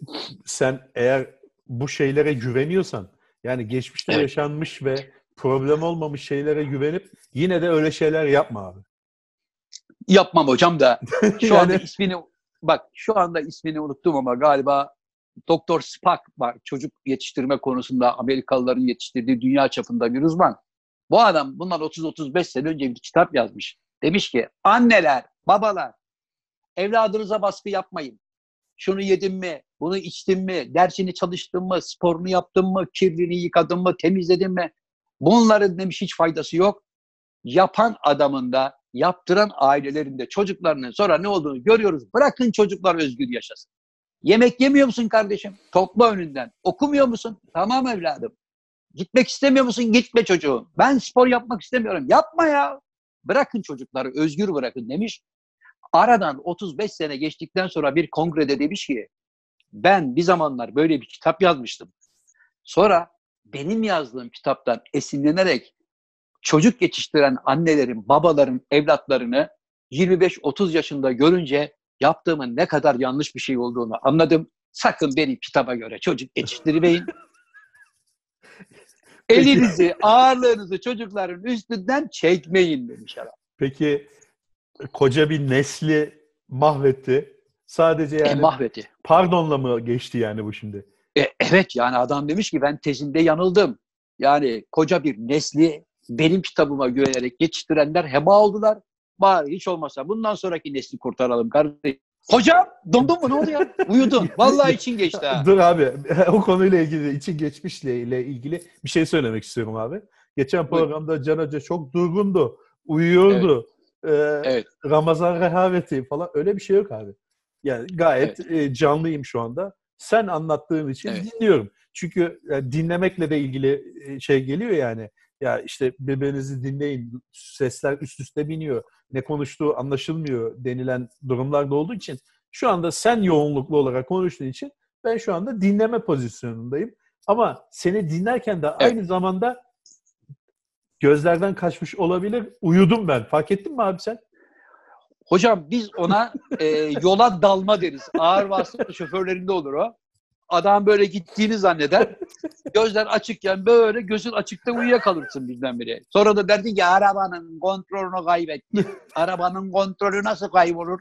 sen eğer bu şeylere güveniyorsan yani geçmişte Evet. yaşanmış ve problem olmamış şeylere güvenip yine de öyle şeyler yapma abi. Yapmam hocam da şu Yani- anda ismini bak şu anda ismini unuttum ama galiba Doktor Spock var. Çocuk yetiştirme konusunda Amerikalıların yetiştirdiği dünya çapında bir uzman. Bu adam bundan 30-35 sene önce bir kitap yazmış. Demiş ki anneler, babalar evladınıza baskı yapmayın. Şunu yedin mi, bunu içtin mi, dersini çalıştın mı, sporunu yaptın mı, kirliliğini yıkadın mı, temizledin mi? Bunların demiş hiç faydası yok. Yapan adamın da, yaptıran ailelerin de çocuklarının sonra ne olduğunu görüyoruz. Bırakın çocuklar özgür yaşasın. Yemek yemiyor musun kardeşim? Topla önünden. Okumuyor musun? Tamam evladım. Gitmek istemiyor musun? Gitme çocuğum. Ben spor yapmak istemiyorum. Yapma ya. Bırakın çocukları özgür bırakın demiş. Aradan 35 sene geçtikten sonra bir kongrede demiş ki ben bir zamanlar böyle bir kitap yazmıştım. Sonra benim yazdığım kitaptan esinlenerek çocuk yetiştiren annelerin, babaların evlatlarını 25-30 yaşında görünce yaptığımın ne kadar yanlış bir şey olduğunu anladım. Sakın benim kitaba göre çocuk yetiştirmeyin. Elinizi, ağırlığınızı çocukların üstünden çekmeyin demiş adam. Peki koca bir nesli mahvetti. Sadece E, yani mahvetti. pardonla mı geçti yani bu şimdi? E, evet yani adam demiş ki ben tezimde yanıldım. Yani koca bir nesli benim kitabıma güvenerek yetiştirenler heba oldular. Bari hiç olmasa bundan sonraki nesli kurtaralım kardeşim. Hocam dondun mu ne oldu ya? Uyudun. Vallahi için geçti ha. Dur abi o konuyla ilgili için geçmişle ile ilgili bir şey söylemek istiyorum abi. Geçen programda Can Hoca çok durgundu. Uyuyordu. Ee, Evet. Ramazan rehaveti falan öyle bir şey yok abi. Yani gayet e, canlıyım şu anda. Sen anlattığın için Evet. dinliyorum. Çünkü e, dinlemekle de ilgili e, şey geliyor yani. Ya işte birbirinizi dinleyin. Sesler üst üste biniyor. Ne konuştuğu anlaşılmıyor denilen durumlarda olduğu için şu anda sen yoğunluklu olarak konuştuğun için ben şu anda dinleme pozisyonundayım. Ama seni dinlerken de aynı zamanda gözlerden kaçmış olabilir. Uyudum ben. Fark ettin mi abi sen? Hocam biz ona e, yola dalma deriz. Ağır vasıta şoförlerinde olur o. Adam böyle gittiğini zanneder. Gözler açıkken böyle gözün açıkta uyuyakalırsın birdenbire. Sonra da derdi ki arabanın kontrolünü kaybettim. Arabanın kontrolü nasıl kaybolur?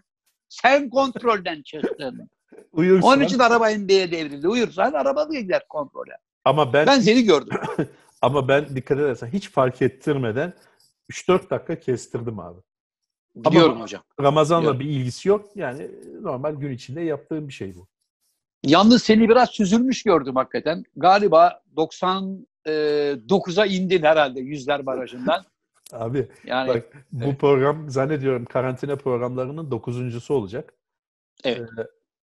Sen kontrolden çıktın. Uyursan. Onun için araba NBA'ye devrildi. Uyursan araba da gider kontrole. Ama ben, Ben seni gördüm. ama ben dikkat edersen hiç fark ettirmeden 3-4 dakika kestirdim abi. Biliyorum hocam. Ramazan'la Biliyorum. bir ilgisi yok. Yani normal gün içinde yaptığım bir şey bu. Yalnız seni biraz süzülmüş gördüm hakikaten. Galiba 99'a indin herhalde yüzler barajından. Abi Yani bak bu program zannediyorum karantina programlarının dokuzuncusu olacak. Evet.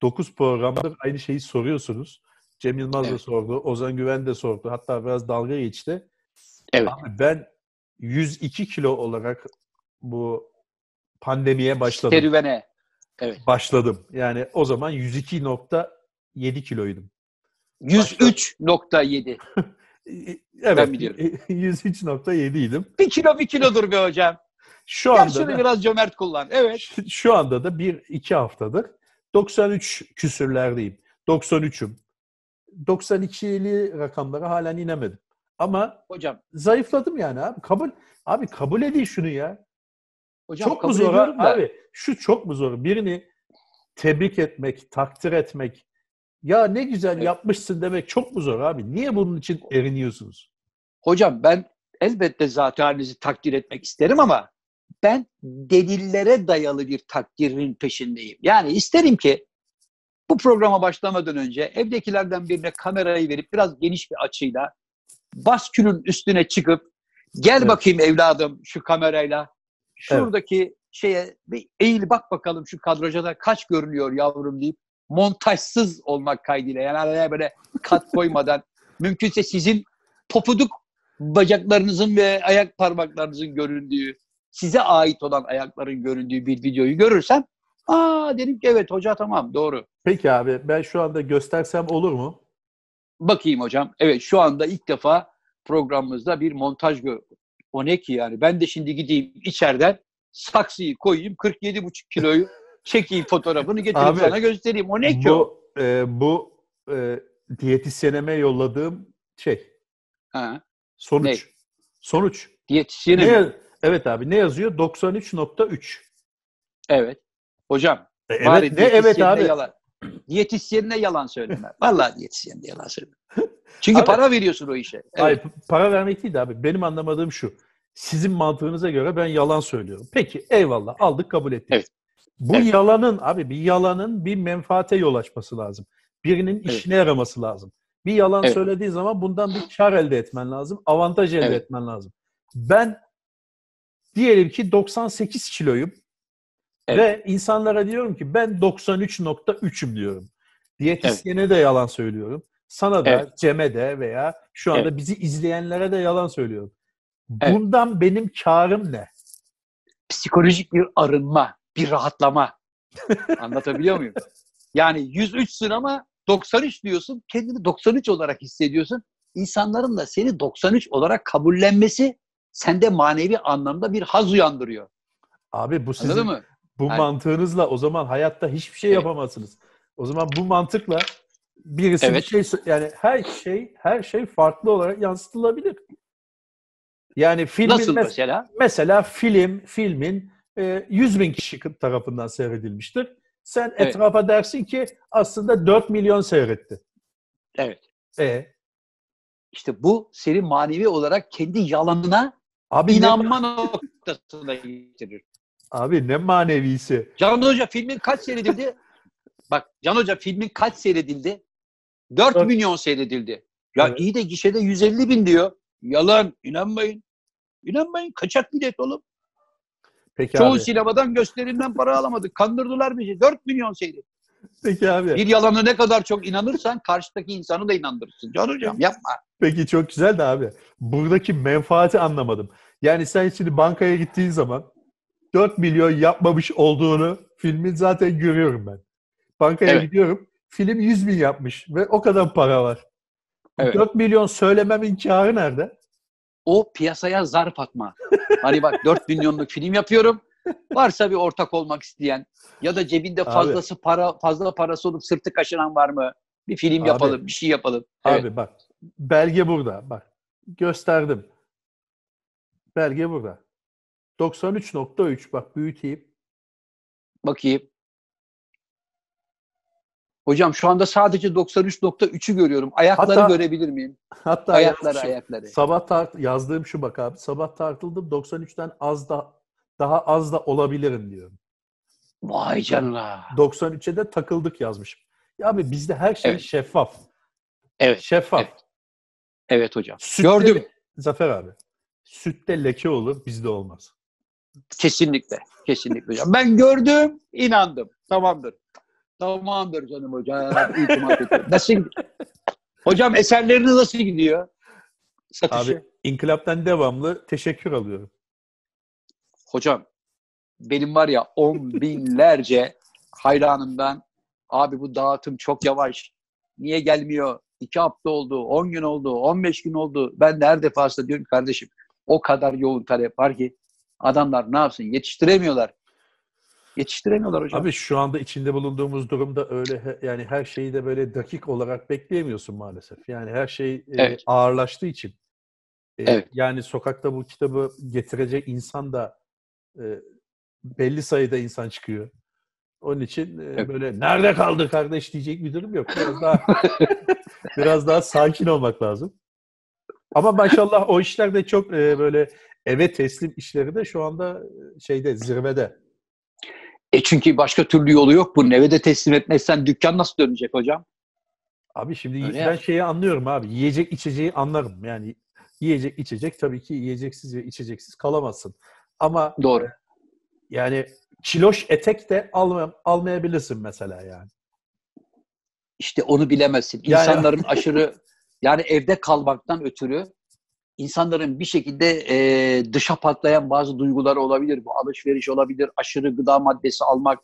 9 programdır aynı şeyi soruyorsunuz. Cem Yılmaz da Evet. sordu, Ozan Güven de sordu. Hatta biraz dalga geçti. evet. Abi ben 102 kilo olarak bu pandemiye başladım. Serüvene. Başladım. Yani o zaman 102.7 kiloydum. 103.7. Evet. Ben biliyorum. 103.7 idim. Bir kilo bir kilodur be hocam. Şu Gel anda şunu da, biraz cömert kullan. Evet. şu- anda da bir iki haftadır 93 küsürlerdeyim. 93'üm. 92'li rakamlara halen inemedim. Ama Hocam. zayıfladım yani abi. Kabul abi kabul edin şunu ya. Hocam çok mu zor abi? Şu çok mu zor? Birini tebrik etmek, takdir etmek. Ya ne güzel Evet. yapmışsın demek çok mu zor abi? Niye bunun için eriniyorsunuz? Hocam ben elbette zat halinizi takdir etmek isterim ama ben delillere dayalı bir takdirin peşindeyim. Yani isterim ki bu programa başlamadan önce evdekilerden birine kamerayı verip biraz geniş bir açıyla baskülün üstüne çıkıp gel Evet. bakayım evladım şu kamerayla şuradaki şeye bir eğil bak bakalım şu kadraja da kaç görünüyor yavrum deyip montajsız olmak kaydıyla yani araya böyle kat koymadan mümkünse sizin popuduk bacaklarınızın ve ayak parmaklarınızın göründüğü size ait olan ayakların göründüğü bir videoyu görürsem aa dedim ki evet hoca tamam doğru. Peki abi ben şu anda göstersem olur mu? Bakayım hocam. Evet şu anda ilk defa programımızda bir montaj gör. O ne ki yani? Ben de şimdi gideyim içeriden saksıyı koyayım 47,5 kiloyu çekeyim fotoğrafını getirip Abi, sana göstereyim. O ne ki o? Bu, e, bu e, diyetisyenime yolladığım şey. Ha, Sonuç. Ne? Sonuç. diyetisyenim. Ne, evet abi ne yazıyor? 93.3. Evet. Hocam E, evet, ne evet abi? Yalan. Diyetisyenine yalan söyleme. Vallahi diyetisyenine yalan söyleme. Çünkü Abi- para veriyorsun o işe. Evet. Hayır, para vermek değil de abi. Benim anlamadığım şu. Sizin mantığınıza göre ben yalan söylüyorum. Peki eyvallah aldık kabul ettik. Evet. Bu Evet. yalanın abi bir yalanın bir menfaate yol açması lazım. Birinin Evet. işine yaraması lazım. Bir yalan Evet. söylediği zaman bundan bir kar elde etmen lazım. Avantaj elde Evet. etmen lazım. Ben diyelim ki 98 kiloyum Evet. ve insanlara diyorum ki ben 93.3'üm diyorum. Diyetisyene de yalan söylüyorum. Sana da, Evet. Cem'e de veya şu anda Evet. bizi izleyenlere de yalan söylüyorum. Evet. Bundan benim karım ne? Psikolojik bir arınma, bir rahatlama. Anlatabiliyor muyum? Yani 103'sün ama 93 diyorsun. Kendini 93 olarak hissediyorsun. İnsanların da seni 93 olarak kabullenmesi sende manevi anlamda bir haz uyandırıyor. Abi bu sizin Anladın mı? bu Yani- mantığınızla o zaman hayatta hiçbir şey Evet. yapamazsınız. O zaman bu mantıkla birisi bir Evet. şey sö- yani her şey her şey farklı olarak yansıtılabilir. Yani filmin Nasıl mes- mesela? mesela film filmin 100 bin kişi tarafından seyredilmiştir. Sen Evet. etrafa dersin ki aslında 4 milyon seyretti. Evet. E İşte bu seni manevi olarak kendi yalanına abi ne, inanma noktasına getirir. abi ne manevisi. Can Hoca filmin kaç seyredildi? Bak Can Hoca filmin kaç seyredildi? 4 Dört. milyon seyredildi. Ya Evet. iyi de gişede 150 bin diyor. Yalan. inanmayın. İnanmayın. Kaçak bilet oğlum. Peki Çoğu abi. sinemadan gösterimden para alamadık. Kandırdılar bizi. 4 milyon seyredildi. Peki abi. Bir yalana ne kadar çok inanırsan karşıdaki insanı da inandırırsın. Can Hocam yapma. Peki çok güzel de abi. Buradaki menfaati anlamadım. Yani sen şimdi bankaya gittiğin zaman 4 milyon yapmamış olduğunu filmin zaten görüyorum ben. Bankaya Evet. gidiyorum. Film 100 bin yapmış ve o kadar para var. Evet. 4 milyon söylememin kârı nerede? O piyasaya zarf atma. Hani bak 4 milyonluk film yapıyorum. Varsa bir ortak olmak isteyen ya da cebinde Abi. fazlası para fazla parası olup sırtı kaşınan var mı? Bir film Abi. yapalım, bir şey yapalım. Evet. Abi bak belge burada. Bak gösterdim. Belge burada. 93.3 bak büyüteyim. Bakayım. Hocam şu anda sadece 93.3'ü görüyorum. Ayakları Hatta- görebilir miyim? Hatta Ayakları, yazmışım. ayakları. Sabah tart yazdığım şu bak abi. Sabah tartıldım 93'ten az da daha az da olabilirim diyorum. Vay canına. 93'e de takıldık yazmışım. Ya abi bizde her şey Evet. şeffaf. Evet. Şeffaf. Evet. Evet hocam. Sütte- Gördüm. Zafer abi. Sütte leke olur, bizde olmaz. Kesinlikle. Kesinlikle hocam. Ben gördüm, inandım. Tamamdır. Tamamdır canım hocam. Nasıl? Hocam eserleriniz nasıl gidiyor? Satışı. Abi inkılaptan devamlı teşekkür alıyorum. Hocam benim var ya on binlerce hayranımdan abi bu dağıtım çok yavaş. Niye gelmiyor? İki hafta oldu, on gün oldu, on beş gün oldu. Ben de her defasında diyorum kardeşim o kadar yoğun talep var ki adamlar ne yapsın yetiştiremiyorlar. Yetiştiremiyorlar hocam. Abi şu anda içinde bulunduğumuz durumda öyle yani her şeyi de böyle dakik olarak bekleyemiyorsun maalesef. Yani her şey e, Evet. ağırlaştığı için. E, Evet. Yani sokakta bu kitabı getirecek insan da e, belli sayıda insan çıkıyor. Onun için e, Evet. böyle nerede kaldı kardeş diyecek bir durum yok. Biraz daha biraz daha sakin olmak lazım. Ama maşallah o işler de çok e, böyle eve teslim işleri de şu anda e, şeyde zirvede. E çünkü başka türlü yolu yok bunun. Eve de teslim etmezsen dükkan nasıl dönecek hocam? Abi şimdi Öyle ben ya. şeyi anlıyorum abi. Yiyecek içeceği anlarım. Yani yiyecek içecek tabii ki yiyeceksiz ve içeceksiz kalamazsın. Ama Doğru. yani kiloş etek de alma, almayabilirsin mesela yani. İşte onu bilemezsin. Yani- İnsanların aşırı yani evde kalmaktan ötürü insanların bir şekilde e, dışa patlayan bazı duyguları olabilir. Bu alışveriş olabilir, aşırı gıda maddesi almak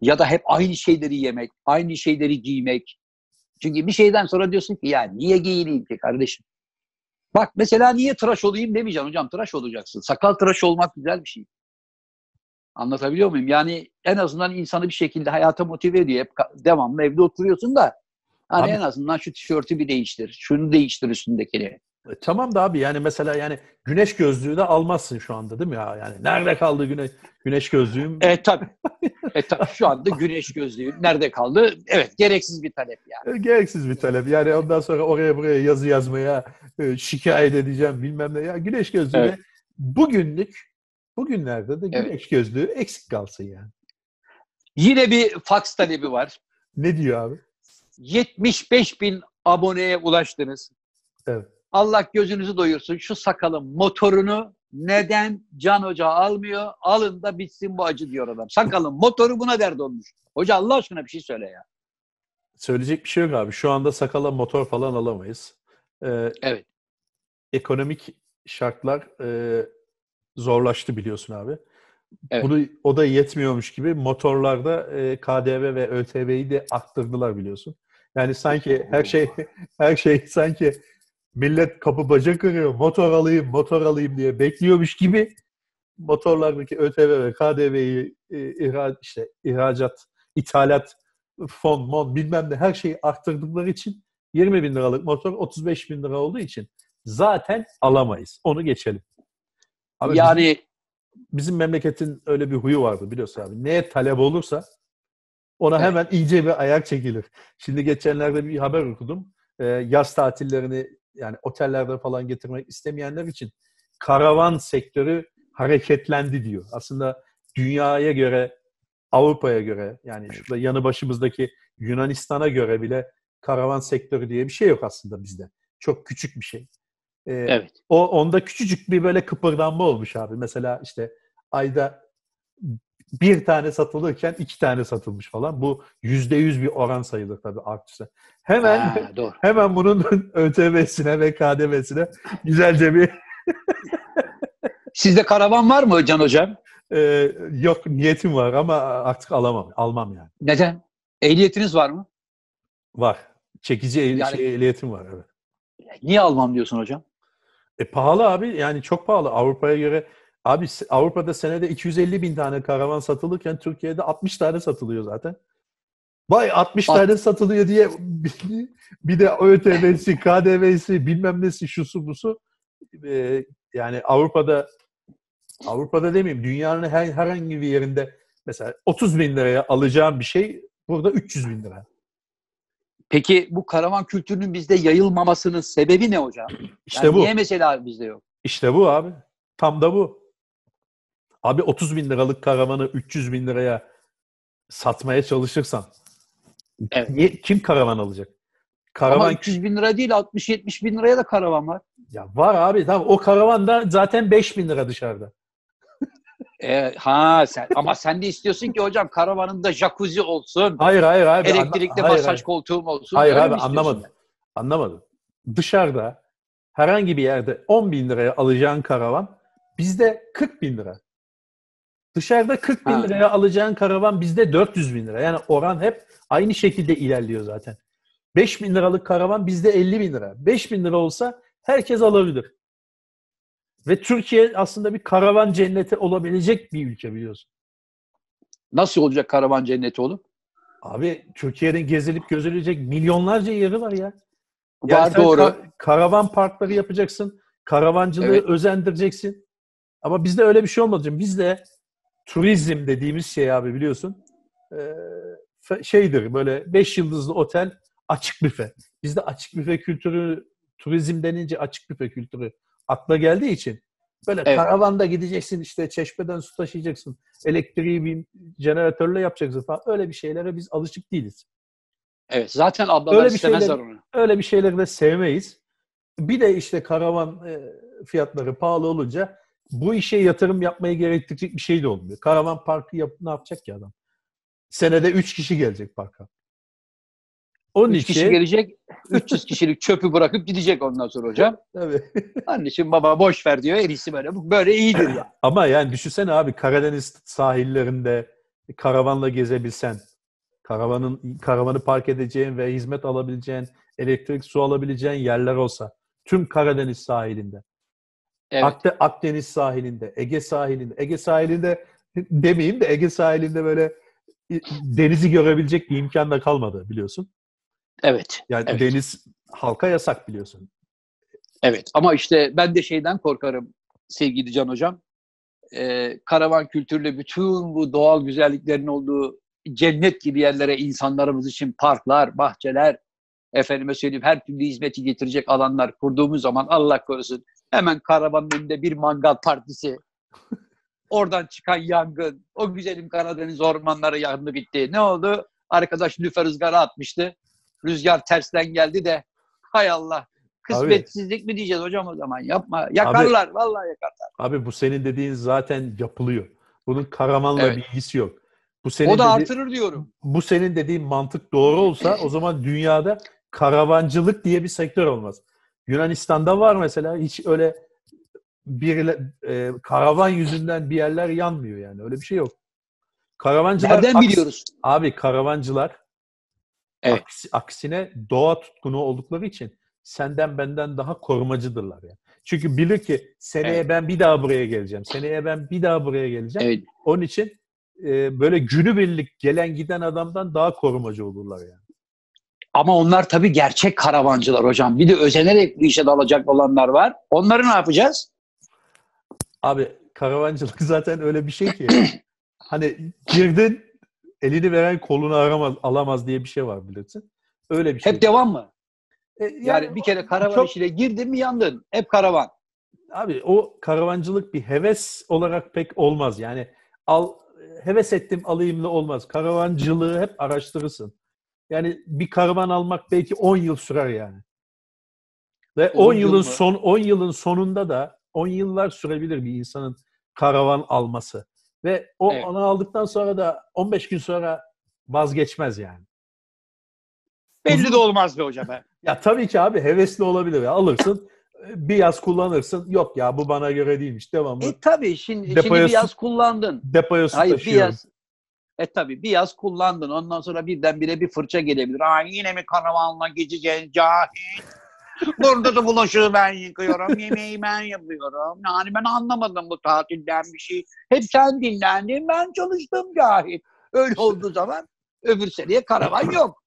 ya da hep aynı şeyleri yemek, aynı şeyleri giymek. Çünkü bir şeyden sonra diyorsun ki ya niye giyineyim ki kardeşim? Bak mesela niye tıraş olayım demeyeceksin hocam tıraş olacaksın. Sakal tıraş olmak güzel bir şey. Anlatabiliyor muyum? Yani en azından insanı bir şekilde hayata motive ediyor. Hep devamlı evde oturuyorsun da hani Abi- en azından şu tişörtü bir değiştir. Şunu değiştir üstündekini. E, tamam da abi yani mesela yani güneş gözlüğü de almazsın şu anda değil mi ya? Yani nerede kaldı güneş güneş gözlüğüm? Evet tabii. e tabii şu anda güneş gözlüğü nerede kaldı? Evet gereksiz bir talep yani. E, Gereksiz bir talep. Yani ondan sonra oraya buraya yazı yazmaya e, şikayet edeceğim bilmem ne. Ya güneş gözlüğü Evet. bugünlük bugünlerde de Evet. güneş gözlüğü eksik kalsın yani. Yine bir fax talebi var. Ne diyor abi? 75 bin aboneye ulaştınız. Evet. Allah gözünüzü doyursun. Şu sakalın motorunu neden Can Hoca almıyor? Alın da bitsin bu acı diyor adam. Sakalın motoru buna dert olmuş. Hoca Allah aşkına bir şey söyle ya. Söyleyecek bir şey yok abi. Şu anda sakala motor falan alamayız. Ee, Evet. Ekonomik şartlar e, zorlaştı biliyorsun abi. Evet. Bunu o da yetmiyormuş gibi motorlarda e, KDV ve ÖTV'yi de arttırdılar biliyorsun. Yani sanki her şey her şey sanki millet kapı bacak kırıyor. Motor alayım, motor alayım diye bekliyormuş gibi motorlardaki ÖTV ve KDV'yi e, ihraç, işte ihracat, ithalat, fon, mon bilmem ne her şeyi arttırdıkları için 20 bin liralık motor 35 bin lira olduğu için zaten alamayız. Onu geçelim. Abi yani bizim, bizim memleketin öyle bir huyu vardı biliyorsun abi. Neye talep olursa ona hemen iyice bir ayak çekilir. Şimdi geçenlerde bir haber okudum. Ee, yaz tatillerini yani otellerde falan getirmek istemeyenler için karavan sektörü hareketlendi diyor. Aslında dünyaya göre, Avrupa'ya göre yani şurada yanı başımızdaki Yunanistan'a göre bile karavan sektörü diye bir şey yok aslında bizde. Çok küçük bir şey. Ee, evet. o onda küçücük bir böyle kıpırdanma olmuş abi. Mesela işte ayda bir tane satılırken iki tane satılmış falan. Bu yüzde yüz bir oran sayılır tabii artışı. Hemen Ha, doğru. hemen bunun ÖTV'sine ve KDV'sine güzelce bir Sizde karavan var mı Can Hocam? e, yok niyetim var ama artık alamam. Almam yani. Neden? Ehliyetiniz var mı? Var. Çekici ehli- Yani- şey, ehliyetim var evet. Niye almam diyorsun hocam? E pahalı abi yani çok pahalı Avrupa'ya göre. Abi Avrupa'da senede 250 bin tane karavan satılırken Türkiye'de 60 tane satılıyor zaten. Vay 60 At- tane satılıyor diye bir- de ÖTV'si, KDV'si bilmem nesi şusu busu. E, yani Avrupa'da Avrupa'da demeyeyim dünyanın her, herhangi bir yerinde mesela 30 bin liraya alacağım bir şey burada 300 bin lira. Peki bu karavan kültürünün bizde yayılmamasının sebebi ne hocam? İşte Yani bu. Niye mesela bizde yok? İşte bu abi. Tam da bu. Abi 30 bin liralık karavanı 300 bin liraya satmaya çalışırsan Evet. niye, kim karavan alacak? Karavan Ama 300 bin lira değil 60-70 bin liraya da karavan var. ya var abi tamam o karavan da zaten 5 bin lira dışarıda. E, ha sen ama sen de istiyorsun ki hocam karavanında jacuzzi olsun. Hayır hayır abi. elektrikli hayır, masaj hayır. koltuğum olsun. Hayır abi anlamadım. Anlamadım. Dışarıda herhangi bir yerde 10 bin liraya alacağın karavan bizde 40 bin lira. Dışarıda 40 bin Ha. liraya alacağın karavan bizde 400 bin lira. Yani oran hep aynı şekilde ilerliyor zaten. 5 bin liralık karavan bizde 50 bin lira. 5 bin lira olsa herkes alabilir. Ve Türkiye aslında bir karavan cenneti olabilecek bir ülke biliyorsun. Nasıl olacak karavan cenneti oğlum? Abi Türkiye'nin gezilip gözülecek milyonlarca yeri var ya. Var Yani sen doğru. ka- karavan parkları yapacaksın. Karavancılığı Evet. özendireceksin. Ama bizde öyle bir şey olmadı. Bizde turizm dediğimiz şey abi biliyorsun. e, şeydir böyle 5 yıldızlı otel açık büfe. Bizde açık büfe kültürü turizm denince açık büfe kültürü akla geldiği için böyle Evet. karavanda gideceksin işte çeşmeden su taşıyacaksın. Elektriği bir jeneratörle yapacaksın falan. Öyle bir şeylere biz alışık değiliz. Evet zaten ablalar Öyle bir istemezler şeyler- onu. Öyle bir şeyleri de sevmeyiz. Bir de işte karavan e, fiyatları pahalı olunca bu işe yatırım yapmayı gerektirecek bir şey de olmuyor. Karavan parkı yap, ne yapacak ki adam? Senede 3 kişi gelecek parka. Onun 3 için kişi gelecek, 300 kişilik çöpü bırakıp gidecek ondan sonra hocam. Tabii. Anneciğim baba boş ver diyor. En iyisi böyle. Bu Böyle iyidir ya. Ama yani düşünsene abi Karadeniz sahillerinde karavanla gezebilsen, karavanın karavanı park edeceğin ve hizmet alabileceğin, elektrik su alabileceğin yerler olsa tüm Karadeniz sahilinde. Evet. Akde- Akdeniz sahilinde, Ege sahilinde. Ege sahilinde demeyeyim de Ege sahilinde böyle denizi görebilecek bir imkan da kalmadı biliyorsun. Evet. Yani Evet. deniz halka yasak biliyorsun. Evet. Ama işte ben de şeyden korkarım sevgili Can Hocam. Ee, karavan kültürlü bütün bu doğal güzelliklerin olduğu cennet gibi yerlere insanlarımız için parklar, bahçeler, efendime söyleyeyim her türlü hizmeti getirecek alanlar kurduğumuz zaman Allah korusun hemen karavanın önünde bir mangal partisi. Oradan çıkan yangın, o güzelim Karadeniz ormanları yandı bitti. Ne oldu? Arkadaş lüfer ızgara atmıştı. Rüzgar tersten geldi de hay Allah kısmetsizlik mi diyeceğiz hocam o zaman yapma. Yakarlar vallahi yakarlar. Abi bu senin dediğin zaten yapılıyor. Bunun karavanla Evet. bir ilgisi yok. Bu senin O da dedi- artırır diyorum. bu senin dediğin mantık doğru olsa o zaman dünyada karavancılık diye bir sektör olmaz. Yunanistan'da var mesela hiç öyle bir e, karavan yüzünden bir yerler yanmıyor yani. Öyle bir şey yok. Karavancılar Nereden aks- biliyoruz? Abi karavancılar Evet. Aksi- aksine doğa tutkunu oldukları için senden benden daha korumacıdırlar yani. Çünkü bilir ki seneye Evet. ben bir daha buraya geleceğim. Seneye ben bir daha buraya geleceğim. Evet. Onun için e, böyle günübirlik gelen giden adamdan daha korumacı olurlar yani. Ama onlar tabii gerçek karavancılar hocam. Bir de özenerek bu işe dalacak olanlar var. Onları ne yapacağız? Abi karavancılık zaten öyle bir şey ki hani girdin elini veren kolunu aramaz, alamaz diye bir şey var bilirsin. Öyle bir şey. Hep devam mı? E, Yani, bir kere karavan çok- işine girdin mi yandın. Hep karavan. Abi o karavancılık bir heves olarak pek olmaz. Yani al heves ettim alayımla olmaz. Karavancılığı hep araştırırsın. Yani bir karavan almak belki 10 yıl sürer yani. Ve 10 10 yıl yılın son 10 yılın sonunda da 10 yıllar sürebilir bir insanın karavan alması. Ve o Evet. onu aldıktan sonra da 15 gün sonra vazgeçmez yani. Belli de olmaz be hocam. Ya tabii ki abi hevesli olabilir. Ya. Alırsın bir yaz kullanırsın. Yok ya bu bana göre değilmiş. Devamlı E tabii şimdi, şimdi Depoya bir su- yaz kullandın. depoya su Hayır bir taşıyorum. yaz. E tabii bir yaz kullandın. Ondan sonra birdenbire bir fırça gelebilir. Ay yine mi karavanla gideceğiz cahil? Burada da bulaşığı ben yıkıyorum. Yemeği ben yapıyorum. Yani ben anlamadım bu tatilden bir şey. Hep sen dinlendin. Ben çalıştım cahil. Öyle olduğu zaman öbür seneye karavan yok.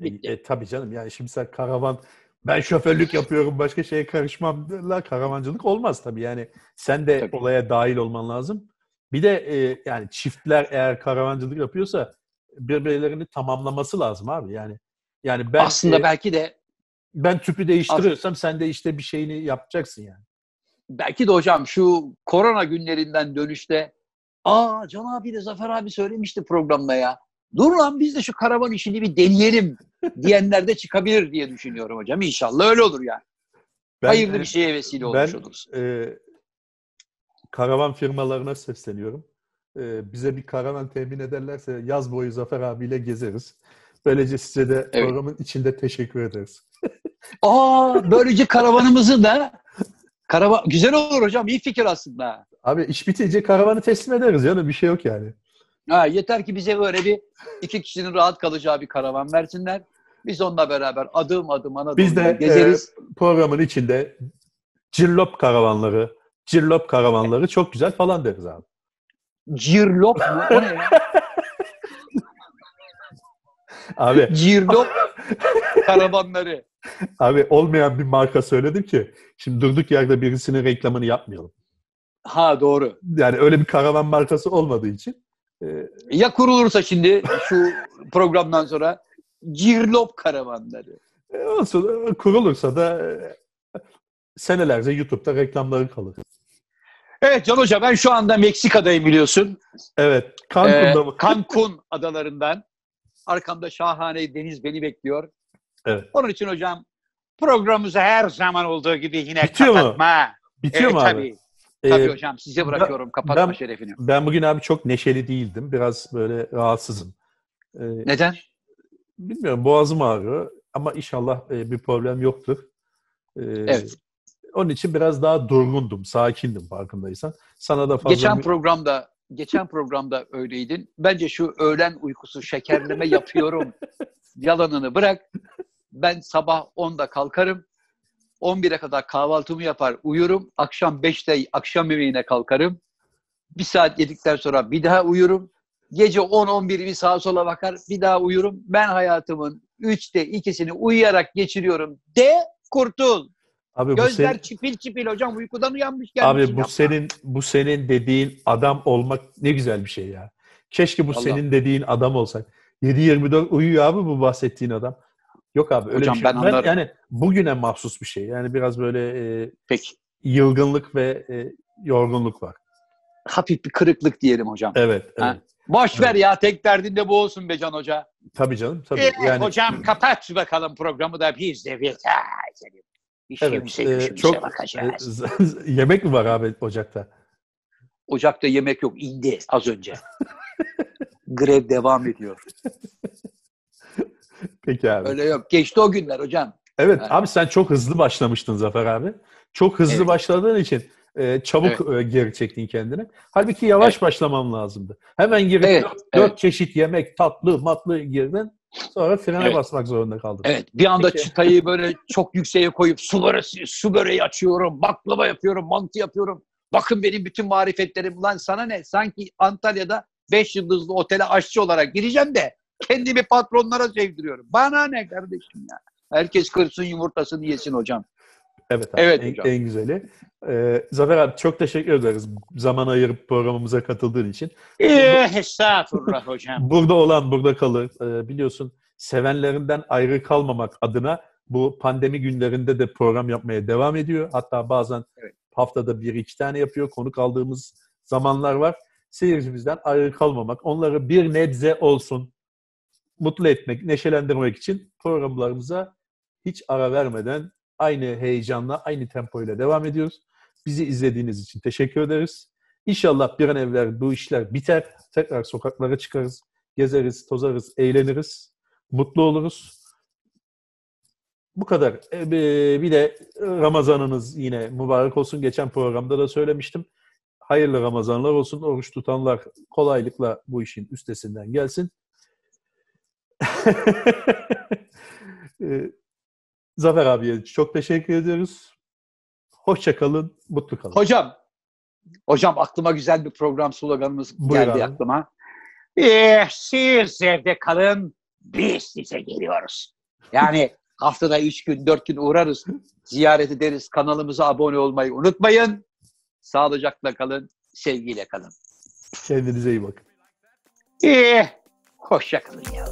Bitti. E, tabii canım yani şimdi sen karavan ben şoförlük yapıyorum başka şeye karışmam la karavancılık olmaz tabii yani sen de Tabii. olaya dahil olman lazım. Bir de e, yani çiftler eğer karavancılık yapıyorsa birbirlerini tamamlaması lazım abi yani. Yani ben Aslında e, belki de ben tüpü değiştiriyorsam sen de işte bir şeyini yapacaksın yani. belki de hocam şu korona günlerinden dönüşte aa Can abi de Zafer abi söylemişti programda ya. Dur lan biz de şu karavan işini bir deneyelim diyenler de çıkabilir diye düşünüyorum hocam. İnşallah öyle olur yani. Ben, Hayırlı bir şeye vesile ben olmuş oluruz. e, karavan firmalarına sesleniyorum. E, bize bir karavan temin ederlerse yaz boyu Zafer abiyle gezeriz. Böylece size de Evet. programın içinde teşekkür ederiz. Aa böylece karavanımızı da karavan güzel olur hocam. iyi fikir aslında. Abi iş bitince karavanı teslim ederiz canım bir şey yok yani. Ha, yeter ki bize böyle bir iki kişinin rahat kalacağı bir karavan versinler. Biz onunla beraber adım adım Anadolu'da Biz de gezeriz. e, programın içinde cirlop karavanları, cirlop karavanları çok güzel falan deriz abi. Cirlop mu? O ne ya? Abi Cirlop karavanları. abi olmayan bir marka söyledim ki şimdi durduk yerde birisinin reklamını yapmayalım. Ha doğru. Yani öyle bir karavan markası olmadığı için e, Ya kurulursa şimdi şu programdan sonra Cirlop karavanları. E, olsun kurulursa da e, senelerce YouTube'da reklamları kalır. Evet Can Hoca ben şu anda Meksika'dayım biliyorsun. Evet. Ee, Cancun'da mı? Cancun adalarından. Arkamda şahane deniz beni bekliyor. Evet. Onun için hocam programımızı her zaman olduğu gibi yine Bitiyor mu? kapatma. Bitiyor Evet, mu abi? Tabii, Ee, tabii hocam size bırakıyorum kapatma ben- şerefini. ben bugün abi çok neşeli değildim. Biraz böyle rahatsızım. Ee, Neden? bilmiyorum boğazım ağrıyor ama inşallah e, bir problem yoktur. Ee, Evet. Onun için biraz daha durgundum, sakindim farkındaysan. Sana da fazla Geçen programda geçen programda öyleydin. Bence şu öğlen uykusu şekerleme yapıyorum yalanını bırak. Ben sabah 10'da kalkarım. 11'e kadar kahvaltımı yapar uyurum. Akşam 5'te akşam yemeğine kalkarım. Bir saat yedikten sonra bir daha uyurum. Gece 10-11 bir sağa sola bakar bir daha uyurum. Ben hayatımın 3'te ikisini uyuyarak geçiriyorum. De kurtul. Abi bu Gözler senin, çipil çipil hocam uykudan uyanmış gelmiş. abi bu senin bu senin dediğin adam olmak ne güzel bir şey ya. Keşke bu Vallahi. senin dediğin adam olsak. 7-24 uyuyor abi bu bahsettiğin adam. Yok abi öyle Hocam bir şey. ben anlarım. yani bugüne mahsus bir şey. Yani biraz böyle e, Peki. yılgınlık ve e, yorgunluk var. Hafif bir kırıklık diyelim hocam. Evet, evet. Ha. Boş ver ya tek derdinde bu olsun be Can Hoca. Tabii canım, tabii. Ee, yani Hocam kapat bakalım programı da biz de bir evet, işimize e, çok bakacağız. e, yemek mi var abi ocakta? Ocakta yemek yok indi az önce. Grev devam ediyor. Peki abi. Öyle yok. Geçti o günler hocam. Evet Evet. abi sen çok hızlı başlamıştın Zafer abi. Çok hızlı Evet. başladığın için e, çabuk e, geri çektin kendini. Halbuki yavaş Evet. başlamam lazımdı. Hemen girip Evet, dört, evet. dört çeşit yemek, tatlı, matlı girdin. Sonra frene Evet. basmak zorunda kaldım. Evet bir anda Peki. çıtayı böyle çok yükseğe koyup su böreği, su böreği açıyorum, baklava yapıyorum, mantı yapıyorum. Bakın benim bütün marifetlerim. Lan sana ne? Sanki Antalya'da 5 yıldızlı otele aşçı olarak gireceğim de kendimi patronlara sevdiriyorum. Bana ne kardeşim ya? Herkes kırsın yumurtasını yesin hocam. Evet abi. Evet en, hocam. en güzeli. Ee, Zafer abi çok teşekkür ederiz zaman ayırıp programımıza katıldığın için. Eh, estağfurullah hocam. Burada olan burada kalır. Ee, biliyorsun sevenlerinden ayrı kalmamak adına bu pandemi günlerinde de program yapmaya devam ediyor. Hatta bazen Evet. haftada bir iki tane yapıyor. Konuk aldığımız zamanlar var. Seyircimizden ayrı kalmamak, onları bir nebze olsun mutlu etmek, neşelendirmek için programlarımıza hiç ara vermeden aynı heyecanla, aynı tempoyla devam ediyoruz. Bizi izlediğiniz için teşekkür ederiz. İnşallah bir an evvel bu işler biter. Tekrar sokaklara çıkarız, gezeriz, tozarız, eğleniriz, mutlu oluruz. Bu kadar. E, bir- Bir de Ramazanınız yine mübarek olsun. Geçen programda da söylemiştim. Hayırlı Ramazanlar olsun. Oruç tutanlar kolaylıkla bu işin üstesinden gelsin. Zafer abiye çok teşekkür ediyoruz. Hoşça kalın, mutlu kalın. Hocam, hocam aklıma güzel bir program sloganımız Buyur geldi abi. aklıma. Eh, siz evde kalın, biz size geliyoruz. Yani haftada üç gün, dört gün uğrarız, ziyaret ederiz. Kanalımıza abone olmayı unutmayın. Sağlıcakla kalın, sevgiyle kalın. Kendinize iyi bakın. Eh, hoşça kalın ya.